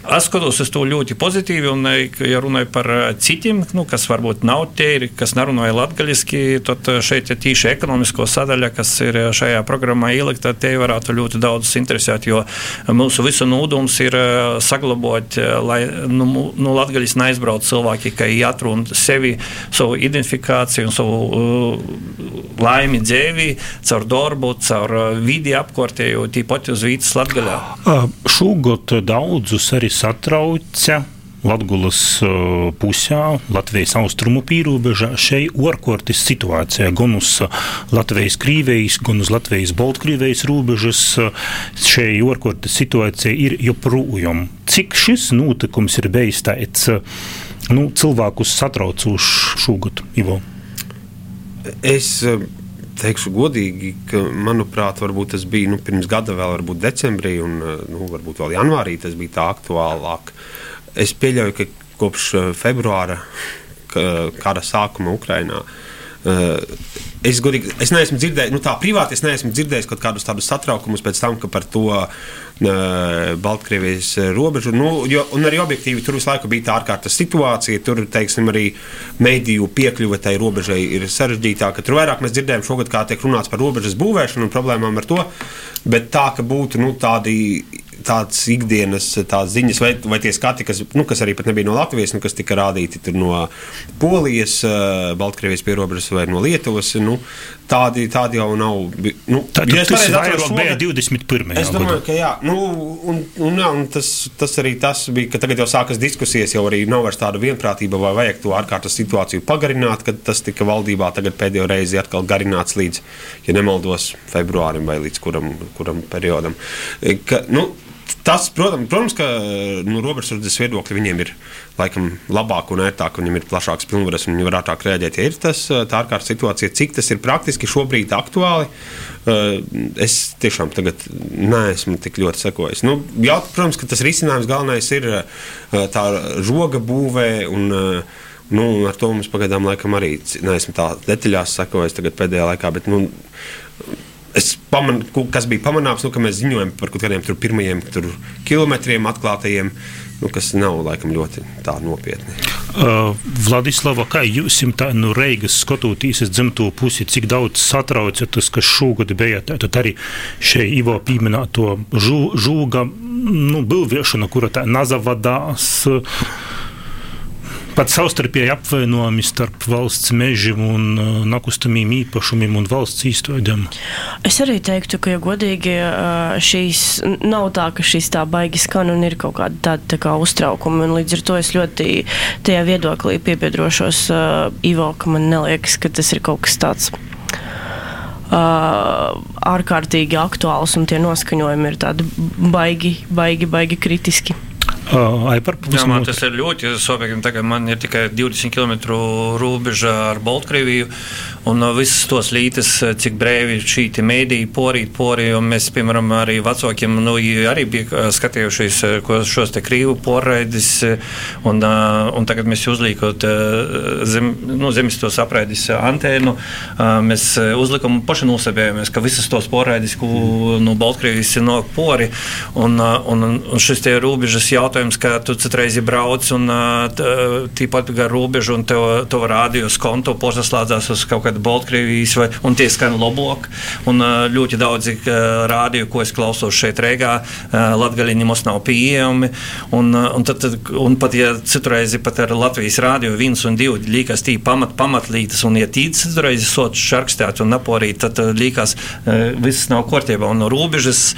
Es skatos uz to ļoti pozitīvi, un, ja runāju par citiem, nu, kas varbūt nav tie, kas nerunāja latviešu, tad šeit ir tīši ekonomisko sadaļa, kas ir šajā programmā ielikta. Te varētu ļoti daudz interesēt, jo mūsu visu nūdums ir saglabāt, lai nu, nu, Latvijas neaizbrauc cilvēki, ka atrunā sevi, savu identifikāciju un savu uh, laimi dzīvi, caur darbu, caur vidi apkārtēju, tīpat uz vītas Latvijā. Šogad daudzus arī satrauca Latvijas pusē, Latvijas austrumu pīrāņā, šeit orkortis situācijā gan uz Latvijas Krīvijas, gan uz Latvijas Baltkrievijas robežas. Šeit orkortis situācija ir joprojām. Cik šis notikums ir bijis tāds nu, cilvēkus satraucošs šogad, Ivo? Es teikšu godīgi, ka, manuprāt, tas bija nu, pirms gada, vēl varbūt decembrī, un nu, varbūt vēl janvārī tas bija tā aktuālāk. Es pieļauju, ka kopš februāra kara sākuma Ukrajinā. Es, godīgi, es neesmu dzirdējis, nu tā privāti es neesmu dzirdējis kaut kādus tādus satraukumus pēc tam, ka par to Baltkrievijas robežu. Nu, jo, un arī objektīvi tur visu laiku bija tā ārkārtas situācija. Tur, teiksim, arī mediju piekļuve tai robežai ir sarežģītāka. Tur vairāk mēs dzirdējām šogad, kā tiek runāts par robežas būvēšanu un problēmām ar to. Bet tā, ka būtu nu, tādi tādas ikdienas tās ziņas, vai, vai tie skati, kas, nu, kas arī nebija no Latvijas, nu, kas tika rādīti no Polijas, Baltkrievijas pierobežas vai no Lietuvas, nu, tādi, tādi jau nav. Nu, Tad ja tas vairāk bija 21. Es domāju, ka jā, nu, un, un, jā, un tas, tas arī tas bija, ka tagad jau sākas diskusijas, jau arī nav vairs tāda vienprātība, vai vajag to ārkārtas situāciju pagarināt, kad tas tika valdībā tagad pēdējo reizi atkal garināts līdz, ja nemaldos, februārim vai līdz kuram, kuram periodam. Ka, nu, Tas, protams, protams ka nu, robežsardzes viedokļi viņiem ir laikam labāk un ērtāk, viņiem ir plašāks pilnvaras, un viņi var ātrāk rēģēt. Ja ir tas tā ārkārtas situācija, cik tas ir praktiski šobrīd aktuāli, es tiešām tagad neesmu tik ļoti sekojis. Nu, jaut, protams, ka tas risinājums galvenais ir tā žoga būvē. Un, Nu, ar to mums pagaidām laikam arī neesmu tā detaļās sekojis pēdējā laikā. Bet, nu, Es pamanu, kas bija pamanāms, nu, ka mēs ziņojam par kaut kādiem pirmajiem tur, kilometriem atklātajiem, nu, kas nav laikam ļoti nopietni. Uh, Vladislava, kā jūs tā no nu, Reigas skatoties uz dzimto pusi, cik daudz satrauca tas, kas šogad bija, tad arī šeit Ivo pieminēto žūga nu, būvēšana, kura tā nazavadās. Uh, pat savstarpēji apvainojumi starp valsts mežiem un uh, nekustamiem īpašumiem un valsts īstenībām. Es arī teiktu, ka, ja godīgi, uh, šīs nav tā, ka šīs tā baigi skan un ir kaut kāda tāda tā kā uztraukuma. Līdz ar to es ļoti tajā viedoklī piebiedrošos uh, Ivo, ka man neliekas, ka tas ir kaut kas tāds. Uh, ārkārtīgi aktuāls, un tie noskaņojumi ir tādi baigi, baigi, baigi kritiski. Ai, par Jā, man tas ir ļoti sopīgi. Tagad man ir tikai 20 km robeža ar Baltkrieviju. Un visas tos lītas, cik brīvi šī mēdīja porīt, porī, un mēs, piemēram, arī vecākiem, nu, arī bija skatījušies šos te krīvu porraidis, un, un tagad mēs uzlīkot zem, nu, zemes tos apraidis antēnu, mēs uzlikam paši nosabējamies, ka visas tos porraidis, ko no Baltkrievijas ir no pori, un, un, un šis te robežas jautājums ka tu citreiz brauc un tīpat gar robežu un tev, tev rādījus kontu porsaslādzās uz kaut kādu Baltkrievijas vai, un tie skan lobok. Un ļoti daudzi rādīju, ko es klausos šeit Rīgā, latgaļiņi mums nav pieejami. Un, un, tad, un pat, ja citreiz pat ar Latvijas rādio viens un divi līkas tī pamat, pamatlītas, un ja tīts citreiz sots šarkstēt un naporīt, tad līkas viss nav kārtībā. Un robežas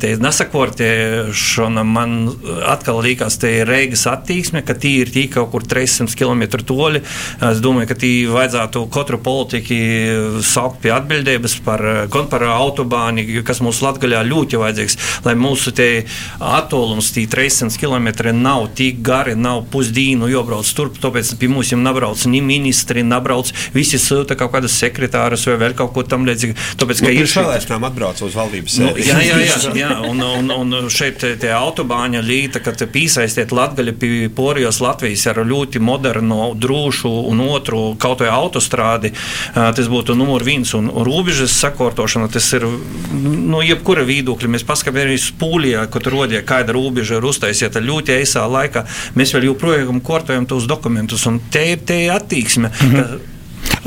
tie nesakortēšana man atkal liekas, ka ir Reigas attieksme, ka tī ir tī kaut kur 300 km toļi. Es domāju, ka tī vajadzētu katru politiku saukt pie atbildības par, gan par autobāni, kas mums Latgaļā ļoti vajadzīgs, lai mūsu attālums tī 300 km nav tik gari, nav pusdīnu jobrauc turp, tāpēc pie mums jau nabrauc ni ministri, nabrauc visi sūta kaut kādas sekretārus vai vēl kaut ko tam līdzīgi. Tāpēc, ka nu, ir šādi atbrauc uz valdības nu, jā, jā, jā, jā, un, un, un šeit tie autobāņa līta, kad piesaistiet Latgali pie Porijos Latvijas ar ļoti modernu, drošu un otru kaut vai autostrādi, tas būtu numur viens. Un robežas sakārtošana, tas ir no nu, jebkura viedokļa. Mēs paskatāmies Pūlijā, kad rodīja, kāda robeža ir uztaisīta ļoti īsā laikā. Mēs vēl joprojām kārtojam tos dokumentus, un te ir te attieksme. Mm -hmm.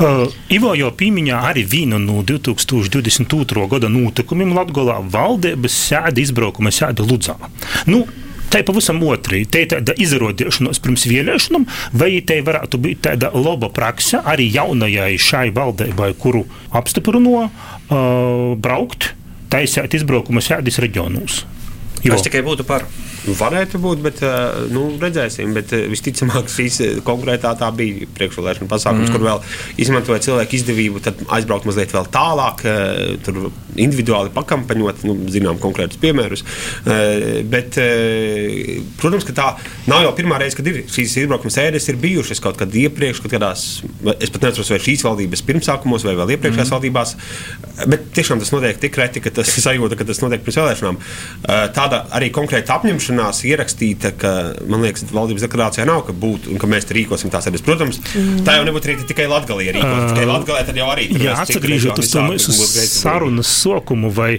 Uh, Ivo jau pieminēja arī vienu no 2022. gada notikumiem Latvijā. Valdības sēde izbraukuma sēde Ludzā. Nu, Tā ir pavisam otrī. Tā ir tāda izrādīšanās pirms vēlēšanām, vai tā varētu būt tāda laba praksa arī jaunajai šai valdībai, kuru apstiprino uh, braukt, taisīt izbraukuma sēdes reģionos. Jo. Es tikai būtu par. Varētu būt, bet uh, nu, redzēsim. Bet uh, visticamāk, šīs uh, konkrētā tā bija priekšvēlēšana pasākums, mm. kur vēl izmantoja cilvēku izdevību, tad aizbraukt mazliet vēl tālāk, tur individuāli pakampaņot, nu, zinām, konkrētus piemērus. Bet, protams, ka tā nav jau pirmā reize, kad ir šīs izbraukuma sēdes, ir bijušas kaut kad iepriekš, kaut kādās, es pat neatceros, vai šīs valdības pirmsākumos vai vēl iepriekšējās mm. valdībās. Bet tiešām tas notiek tik reti, ka tas sajūta, ka tas notiek pirms vēlēšanām. Uh, tāda arī konkrēta apņemšanās ierakstīta, ka, man liekas, valdības deklarācijā nav, ka būtu un ka mēs rīkosim tās sēdes. Protams, mm. tā jau nebūtu arī tikai Latvijā. Ja rīkot, tikai Latvijā tad jau arī tur jā, atgriežot uz to mūsu sarunas sokumu, vai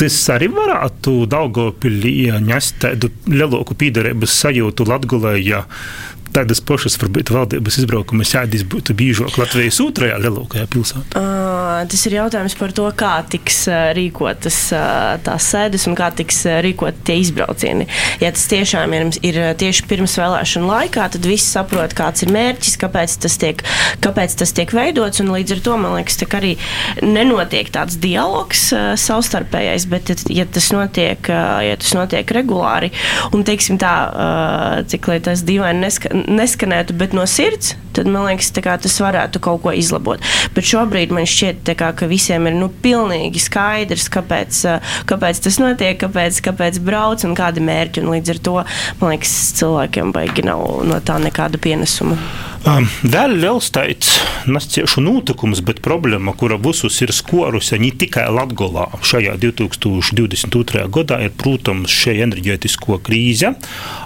tas arī varētu Daugopilī ņest tādu lielāku pīdarības sajūtu Latgulē, ja tādas pašas varbūt valdības izbraukuma sēdes būtu biežāk Latvijas otrajā lielākajā pilsētā? Uh, tas ir jautājums par to, kā tiks rīkotas tās sēdes un kā tiks rīkot tie izbraucieni. Ja tas tiešām ir, ir tieši pirms vēlēšanu laikā, tad visi saprot, kāds ir mērķis, kāpēc tas tiek, kāpēc tas tiek veidots, līdz ar to, man liekas, arī nenotiek tāds dialogs savstarpējais, bet ja tas notiek, ja tas notiek regulāri, un teiksim tā, cik lai tas dīvaini neska, neskanētu, bet no sirds, tad man liekas, kā, tas varētu kaut ko izlabot. Bet šobrīd man šķiet, kā, ka visiem ir nu, pilnīgi skaidrs, kāpēc, kāpēc tas notiek, kāpēc, kāpēc brauc un kādi mērķi. Un līdz ar to man liekas, cilvēkiem baigi nav no tā nekāda pienesuma. Vēl liels teicis, nesciešu notikums, bet problēma, kura visus ir skorusi ne tikai Latgolā šajā 2022. gadā, ir, protams, šī enerģētisko krīze,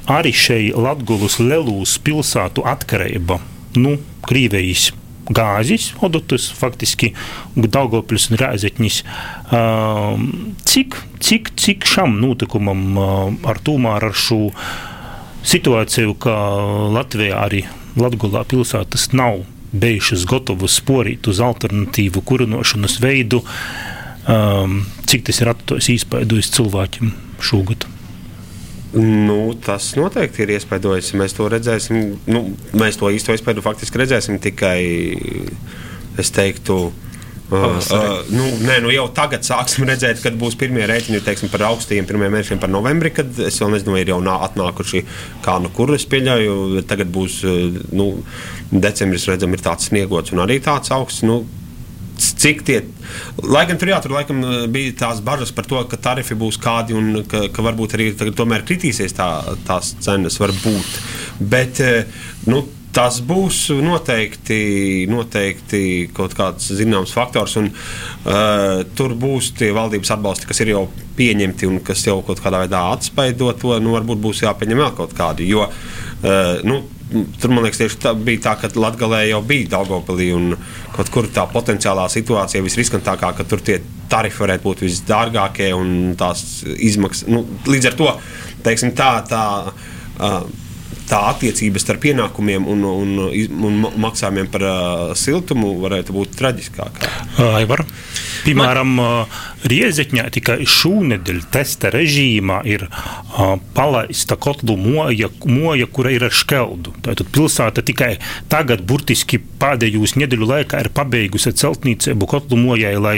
arī šī Latgolas lelūs pilsētu atkarība nu, Krievijas gāzes, odotas faktiski Daugopils un Rēzekņis. Cik, cik, cik šam notikumam ar tomēr ar šo situāciju, ka Latvijā arī Latvijā pilsētas nav bijušas gatavas sporīt uz alternatīvu kurinošanas veidu. Um, cik tas ir īspaidojis cilvēkiem šogad? Nu, tas noteikti ir iespaidojis. Mēs to redzēsim. Nu, mēs to īsto iespaidu faktiski redzēsim tikai, es teiktu, Uh, nu, nē, nu jau tagad sāksim redzēt, kad būs pirmie rēķini teiksim, par augstajiem pirmiem mēnešiem par novembri, kad es vēl nezinu, vai ir jau atnākuši kā nu kur es pieļauju. Tagad būs nu, decembris, redzam, ir tāds sniegots un arī tāds augsts. Nu, cik tie, lai gan tur, jā, tur laikam bija tās bažas par to, ka tarifi būs kādi un ka, ka varbūt arī tomēr kritīsies tā, tās cenas, varbūt. Bet, nu, tas būs noteikti, noteikti kaut kāds zināms faktors. Un, uh, tur būs tie valdības atbalsti, kas ir jau pieņemti un kas jau kaut kādā veidā atspaido to. Nu, varbūt būs jāpieņem vēl kaut kādi. Jo, uh, nu, Tur man liekas, tieši tā bija tā, ka Latvijā jau bija Daugopilī un kaut kur tā potenciālā situācija visriskantākā, ka tur tie tarifi varētu būt visdārgākie un tās izmaksas. Nu, līdz ar to, teiksim, tā, tā uh, tā attiecība starp pienākumiem un, un, un maksājumiem par uh, siltumu varētu būt traģiskāka. Aivar. Piemēram, Man... Riezekņā tikai šūnedēļ testa režīmā ir uh, palaista kotlu moja, moja, kura ir ar škeldu. Tātad pilsēta tikai tagad, burtiski pēdējos nedēļu laikā, ir pabeigusi celtniecību kotlu mojai, lai,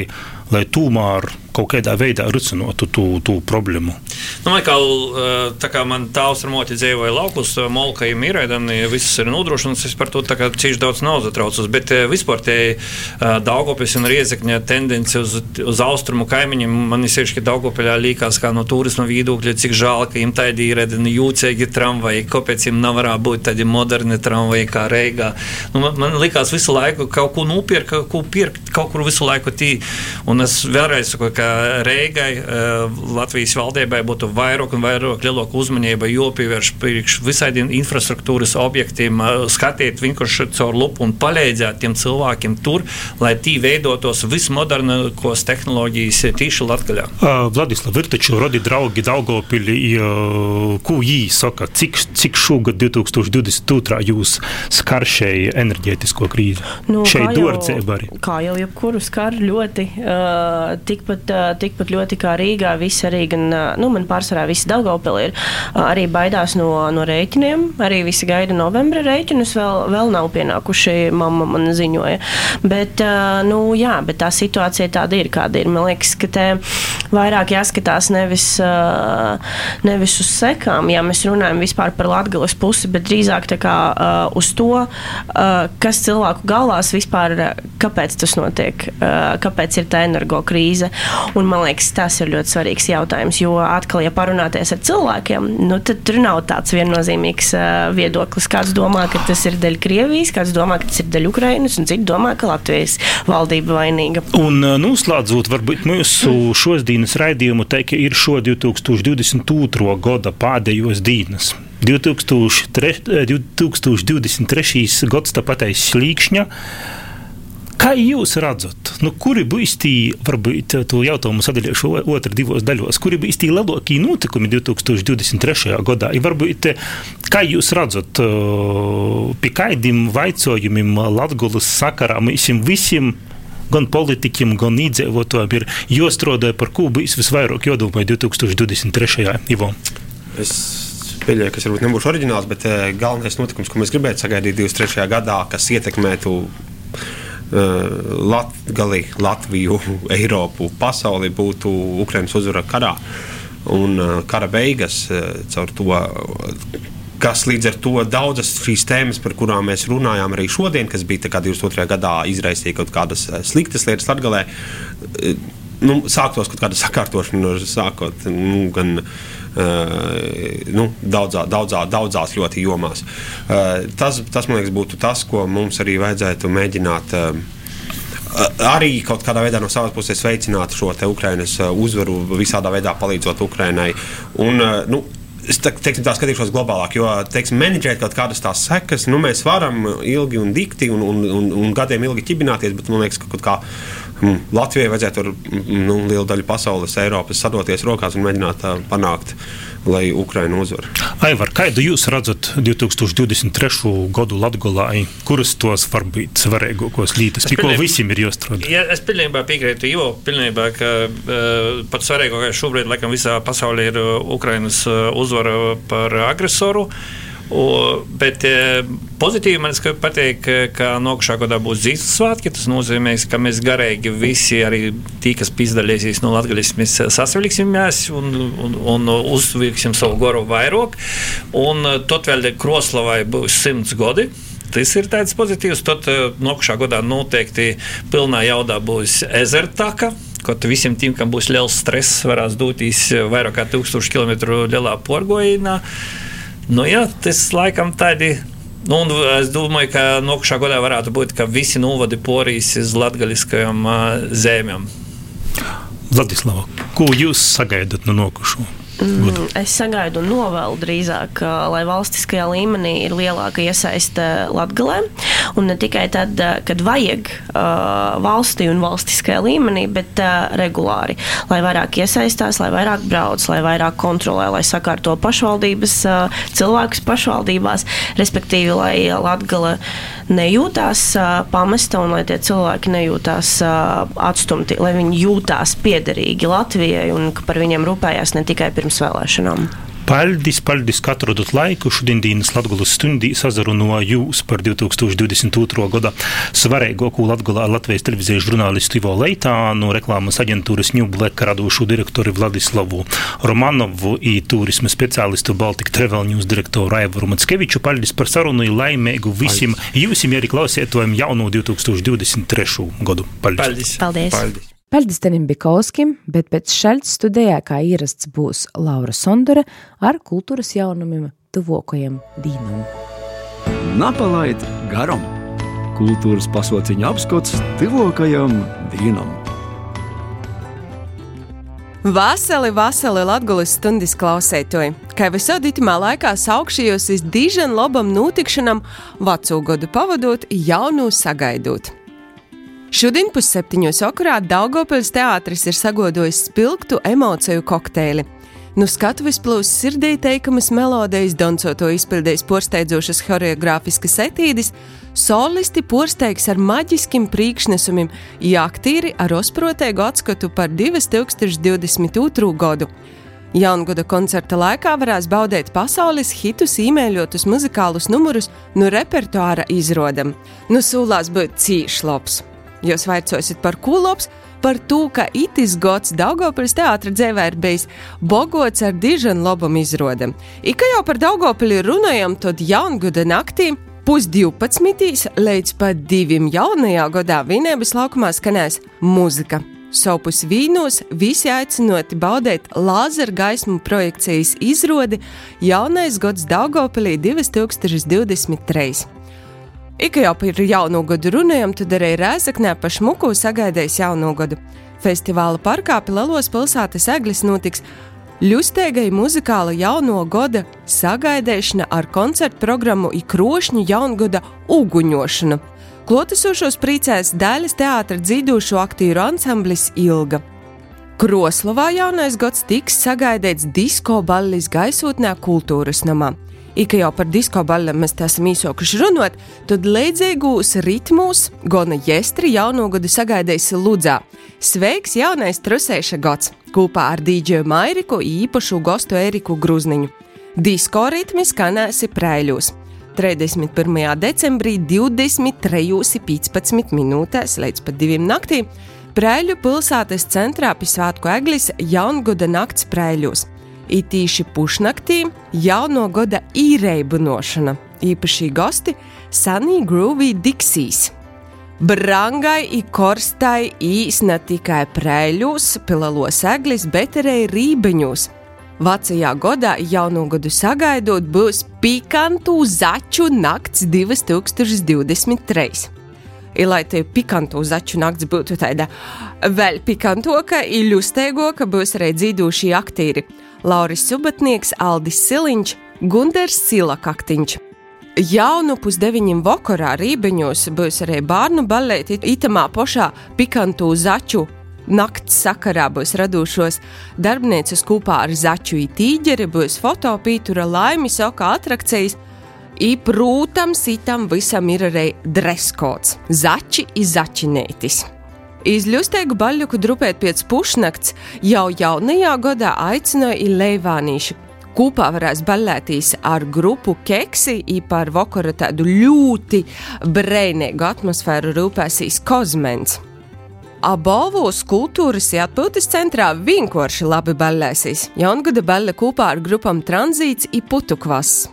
lai tomēr kaut kādā veidā risinātu to, to problēmu. Nu, kā, tā kā man tāls ar moti dzīvoja laukus, molka ir mīraidani, viss ir nodrošināts, es par to cīši daudz nav zatraucos, bet vispār tie Daugopis un Riezekņa tendence uz, uz austrumu kaimiņiem, man ir sevišķi Daugopiļā līkās kā no turisma viedokļa, cik žēl, ka viņiem tādi ir redini jūcīgi tramvaji, kāpēc nav varētu būt tādi moderni tramvaji kā Reigā. Nu, man, man likās visu laiku kaut ko nopirkt, kaut ko pirkt, kaut kur visu laiku tī. Un es vēlreiz saku, ka Reigai, Latvijas valdībai būtu vairāk un vairāk lielāka uzmanība jāpievērš priekš visādiem infrastruktūras objektiem, skatiet vienkārši caur lupu un palīdzēt tiem cilvēkiem tur, lai tī veidotos vismodernākos tehnoloģijas tīši Latvijā. Uh, Vladislav, ir taču rodi draugi Daugopili, ko jī saka, cik, cik šogad 2022. jūs skar šai enerģētisko krīzi? Nu, šai dārdzēba arī. Kā jau jebkuru skar ļoti, uh, tikpat, uh, tikpat ļoti kā Rīgā, visi arī gan, uh, nu, man pārsvarā visi Daugopili ir arī baidās no, no rēķiniem, arī visi gaida novembra rēķinus, vēl, vēl nav pienākuši, mamma man ziņoja. Bet, nu, jā, bet tā situācija tāda ir, kāda ir. Man liekas, ka te vairāk jāskatās nevis, nevis uz sekām, ja mēs runājam vispār par Latgales pusi, bet drīzāk tā kā uz to, kas cilvēku galvās vispār, kāpēc tas notiek, kāpēc ir tā energo krīze. Un man liekas, tas ir ļoti svarīgs jautājums, jo atkal, ja parunāties ar cilvēkiem, nu, tad tur nav tāds viennozīmīgs viedoklis. Kāds domā, ka tas ir dēļ Krievijas, kāds domā, ka tas ir dēļ Ukrainas, un cits domā, ka Latvijas valdība vainīga. Un noslēdzot, varbūt mūsu šodienas raidījumu teikt, ir šo 2022. gada pēdējos dienas. 2003, 2023. gads tāpat aiz slīkšņa. Kā jūs redzat, nu, kuri būs tie, varbūt to jautājumu sadalīšu otru divos daļos, kuri būs tie lielākie notikumi 2023. gadā? I varbūt, kā jūs redzat, pie kādiem vaicojumiem Latgulas sakarā mēs visiem gan politiķiem, gan iedzīvotājiem ir jāstrādā par būs visvairāk jādomā 2023. Ivo. Es pieļauju, ka varbūt nebūšu oriģināls, bet galvenais notikums, ko mēs gribētu sagaidīt 23. gadā, kas ietekmētu Latgali, Latviju, Eiropu, pasauli būtu Ukraiņas uzvara karā un kara beigas caur to. Kas līdz ar to daudzas šīs tēmas, par kurām mēs runājām arī šodien, kas bija 22. gadā, izraisīja kaut kādas sliktas lietas Latvijā, nu, sāktos kaut kāda sakārtošana, sākot nu, gan uh, nu, daudzā, daudzā, daudzās ļoti jomās. Tas, tas, man liekas, būtu tas, ko mums arī vajadzētu mēģināt arī kaut kādā veidā no savas puses veicināt šo Ukraiņas uzvaru, visādā veidā palīdzot Ukraiņai. Nu, Es teiksim, tā skatīšos globālāk, jo teiksim, menedžēt kaut kādas tās sekas, nu, mēs varam ilgi un dikti un, un, un, un gadiem ilgi ķibināties, bet man liekas, ka kaut kā mm, Latvijai vajadzētu ar mm, nu, lielu daļu pasaules, Eiropas sadoties rokās un mēģināt uh, panākt lai Ukraina uzvar. Aivar, kādu jūs redzat 2023. gadu Latvijā, kuras tos var būt svarīgākos lītas, pie ko visiem ir jāstrādā? Ja, es pilnībā piekrītu Ivo, pilnībā, ka uh, pats svarīgākais šobrīd, laikam, visā pasaulē ir Ukrainas uzvara par agresoru. Uh, O, bet e, pozitīvi man patīk, ka nākamā gadā būs dzīves svētki. Tas nozīmē, ka mēs garīgi visi, arī tie, kas piedalīsies no Latvijas, mēs sasvilksimies un, un, un uzvilksim savu goru vairāk. Un tad vēl Kroslavai būs simts gadi. Tas ir tāds pozitīvs. Tad nākamā gadā noteikti pilnā jaudā būs ezertaka. Kaut visiem tiem, kam būs liels stress, varēs doties vairāk kā 1000 km lielā porgojienā. Nu, jā, tas laikam tādi. Nu, es domāju, ka nākamā gadā varētu būt, ka visi novadi porīs uz latgaļiskajām uh, zemēm. Vladislava, ko jūs sagaidat no nākamā? Mm, es sagaidu un novēlu drīzāk, lai valstiskajā līmenī ir lielāka iesaiste Latvijā. Un ne tikai tad, kad vajag uh, valstī un valstiskajā līmenī, bet uh, regulāri. Lai vairāk iesaistās, lai vairāk brauc, lai vairāk kontrolē, lai sakārto pašvaldības cilvēkus pašvaldībās, respektīvi, lai Latvija nejūtās pamesta un lai tie cilvēki nejūtās atstumti, lai viņi jūtās piederīgi Latvijai un ka par viņiem rūpējās ne tikai pirms vēlēšanām. Paldies, paldies, ka atradāt laiku šodienas Latvijas stundī sazarunoju jūs par 2022. gada svarīgāko Latvijas televīzijas žurnālistu Ivo Leitānu, reklāmas aģentūras New Black radošu direktoru Vladislavu Romanovu un turisma speciālistu Baltic Travel News direktoru Aivaru Matskeviču. Paldies par sarunu un laimīgu visiem jūsim arī klausietojiem jauno 2023. gadu. Paldies! Paldies. Paldies. Paldies. Paldies Tenim Bikauskim, bet pēc šaļas studijā, kā ierasts, būs Laura Sondore ar kultūras jaunumiem tuvokajam dīnam. Napalaid garam! Kultūras pasauciņa apskats tuvokajam dīnam! Vasali, vasali Latvijas stundas klausētoji! Kā visādi itimā laikā saukšījos uz dižan labam notikšanam, veco gadu pavadot, jaunu sagaidot. Šodien pusseptiņos okurā Daugopils teātris ir sagodojis spilgtu emociju kokteili. Nu skatuves plūs sirdī teikamas melodijas, doncoto izpildījis porsteidzošas horeogrāfiskas etīdes, solisti porsteigs ar maģiskiem priekšnesumiem, ja aktīri ar osprotēgu atskatu par 2022. gadu. Jaungada koncerta laikā varēs baudīt pasaules hitus, īmēļotus muzikālus numurus no repertuāra izrodam. Nu, sūlās būt cīši labs. Jūs vaicosiet par kūlops, par to, ka itis gods Daugopils teātra dzēvē ir bijis bogots ar dižanu labam izrodam. Ika jau par Daugopili runājam, tad jaungada naktī pusdivpadsmitīs līdz pat diviem jaunajā gadā vienības laukumā skanēs muzika. Sopus vīnos visi aicinoti baudīt lāzera gaismu projekcijas izrādi Jaunais gads Daugopilī 2023. Ika jau par jauno gadu runājam, tad arī Rēzaknē pa šmuku sagaidījis jauno gadu. Festivāla parkā Pilalos pilsētas eglis notiks ļustēgai muzikāla jauno gada sagaidīšana ar koncertu programmu Ikrošņu jaungada uguņošanu. Klotesošos priecēs daļas teātra dzīvošo aktieru ansamblis Ilga. Kroslovā jaunais gads tiks sagaidīts disko ballis gaisotnē kultūras namā. Ika jau par disko balliem mēs esam īsokuši runāt, tad līdzīgos ritmos Gona Jestri jauno gadu sagaidījis Ludzā. Sveiks jaunais trusēša gads kopā ar dīdžeju Mairiku īpašu gostu Eriku Gruzniņu. Disko ritmi skanēsi prēļos. 31. decembrī 23.15 minūtēs līdz pat 2 naktī Prēļu pilsētas centrā pie Svētku eglis Jaungada nakts prēļos. Itīši pušnaktī jauno gada īreibinošana, īpaši gosti Sunny Groovy Diksīs. Brangai i korstai īs ne tikai prēļos, pilalos eglis, bet arī rībeņos. Vecajā gadā jaunu gadu sagaidot būs pikantu začu nakts 2023. I, lai te pikantu začu nakts būtu tāda vēl pikantoka, ilustēgoka, būs arī dzīvošie aktieri Lauris Subatnieks, Aldis Siliņš, Gunders Silakaktiņš. Jaunu pusdeviņiem vakarā Rībeņos būs arī bērnu balēti itamā pošā pikantu začu nakts sakarā būs radušos darbnīcas kopā ar Zaķu ītīģeri, būs fotopītura laimis oka atrakcijas. I, protams, itam visam ir arī dreskots - zaķi izačinētis. Izļustēgu baļķu drupēt pēc pušnakts jau jaunajā gadā aicināja Leivānīšu. Kopā varēs balētīs ar grupu keksi, par vakaru tādu ļoti brēnīgu atmosfēru rūpēsīs Kozmens. Abovos kultūras atpūtas centrā vienkārši labi ballēsīs. Jaungada balle kopā ar grupām Tranzīts un Putukvas.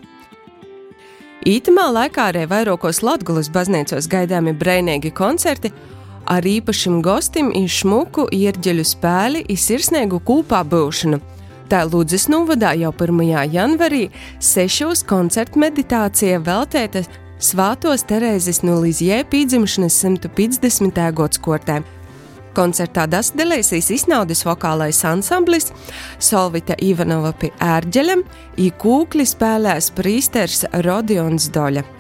Ītamā laikā arī vairākos Latvijas baznīcos gaidāmi brēnīgi koncerti, ar īpašam gostim ir šmuku ierģeļu spēli un sirsnīgu kūpā būšanu. Tā Lūdzes novadā jau 1. janvarī sešos koncertu meditācija veltēta Svātos Terēzes no Līzjē pīdzimšanas 150. gads kortē. Koncertā dasdalēsīs iznaudas vokālais ansamblis, Solvita Ivanova pie ērģeļiem, īkūkli spēlēs prīsters Rodions Doļa.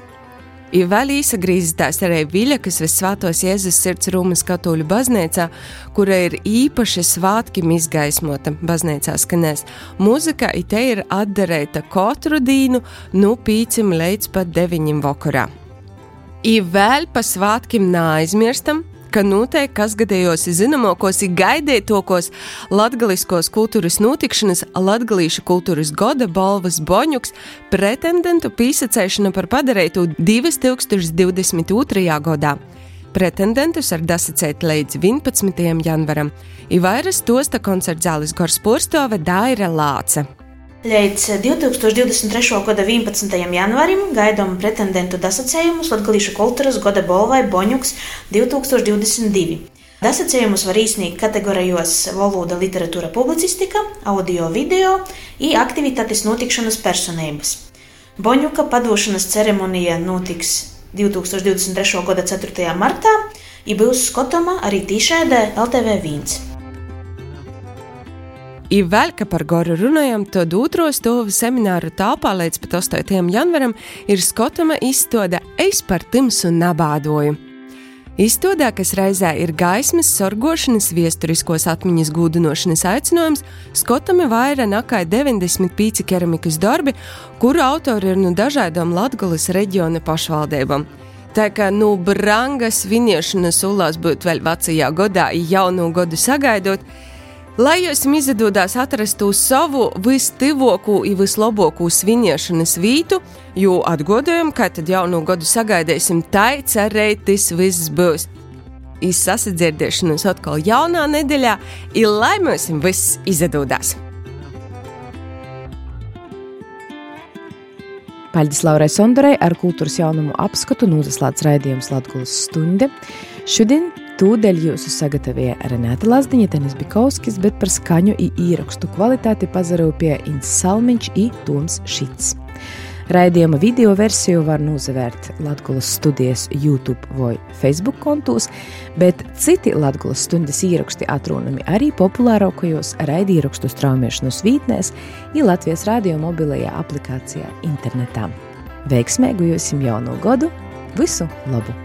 Ir vēl īsa grīzitās arī Viļa, kas visvētos Jēzus sirds Rūmas katoļu baznīcā, kura ir īpaši svātkim izgaismota baznīcā skanēs. Mūzika ite ir atdarēta katru dīnu, nu pīcim līdz pat deviņim vakarā. I vēl pa svātkim neaizmirstam, ka noteikti kas gadījos zināmākos ir gaidītokos latgaliskos kultūras notikšanas latgalīšu kultūras goda balvas boņuks pretendentu pīsacēšana par padarītu 2022. gadā. Pretendentus var dasacēt līdz 11. janvaram. Ivairas tosta koncerta zāles Gorspūrstove Daira Lāce. Līdz 2023. gada 11. janvārim gaidām pretendentu dasacējumus Latvijas kultūras gada balvai Boņuks 2022. Dasacējumus var īsnīt kategorijos valoda, literatūra, publicistika, audio, video un aktivitātes notikšanas personības. Boņuka padošanas ceremonija notiks 2023. gada 4. martā, un būs skotama arī tīšēdē LTV1. I vēl, ka par goru runājam, tad otro stāvu semināru tāpā līdz pat 8. janvaram ir skotama izstāde Es par timsu nabādoju. Izstādē, kas reizē ir gaismas, sorgošanas, viesturiskos atmiņas gūdinošanas aicinājums, skotami vairāk nekā 95 keramikas darbi, kuru autori ir no nu dažādām Latvijas reģiona pašvaldībām. Tā kā nu brangas viniešanas ulās būtu vēl vecajā gadā, jaunu gadu sagaidot, Lai jums izdodas atrast savu vistivāko un vislabāko svinēšanas vietu, jo atgādājam, ka tad jaunu gadu sagaidīsim, tai cerētis viss būs. Izsasadzirdēšanos atkal jaunā nedēļā, ir lai mums viss izdodas! Paldies Laurai Sondorai ar kultūras jaunumu apskatu nozaslāts raidījums Latgulas stunde. Šodien Tūdeļ jūsu sagatavoja Renāta Lazdiņa, Tenis Bikovskis, bet par skaņu i īrakstu kvalitāti pazarūpēja Inns Salmiņš i Toms Šits. Raidījuma video versiju var nozavērt Latvijas studijas YouTube vai Facebook kontos, bet citi Latvijas stundas ieraksti atrunami arī populārākajos raidierakstu straumēšanas vītnēs, ja Latvijas radio mobilajā aplikācijā internetā. Veiksmēgu jums jauno gadu! Visu labu!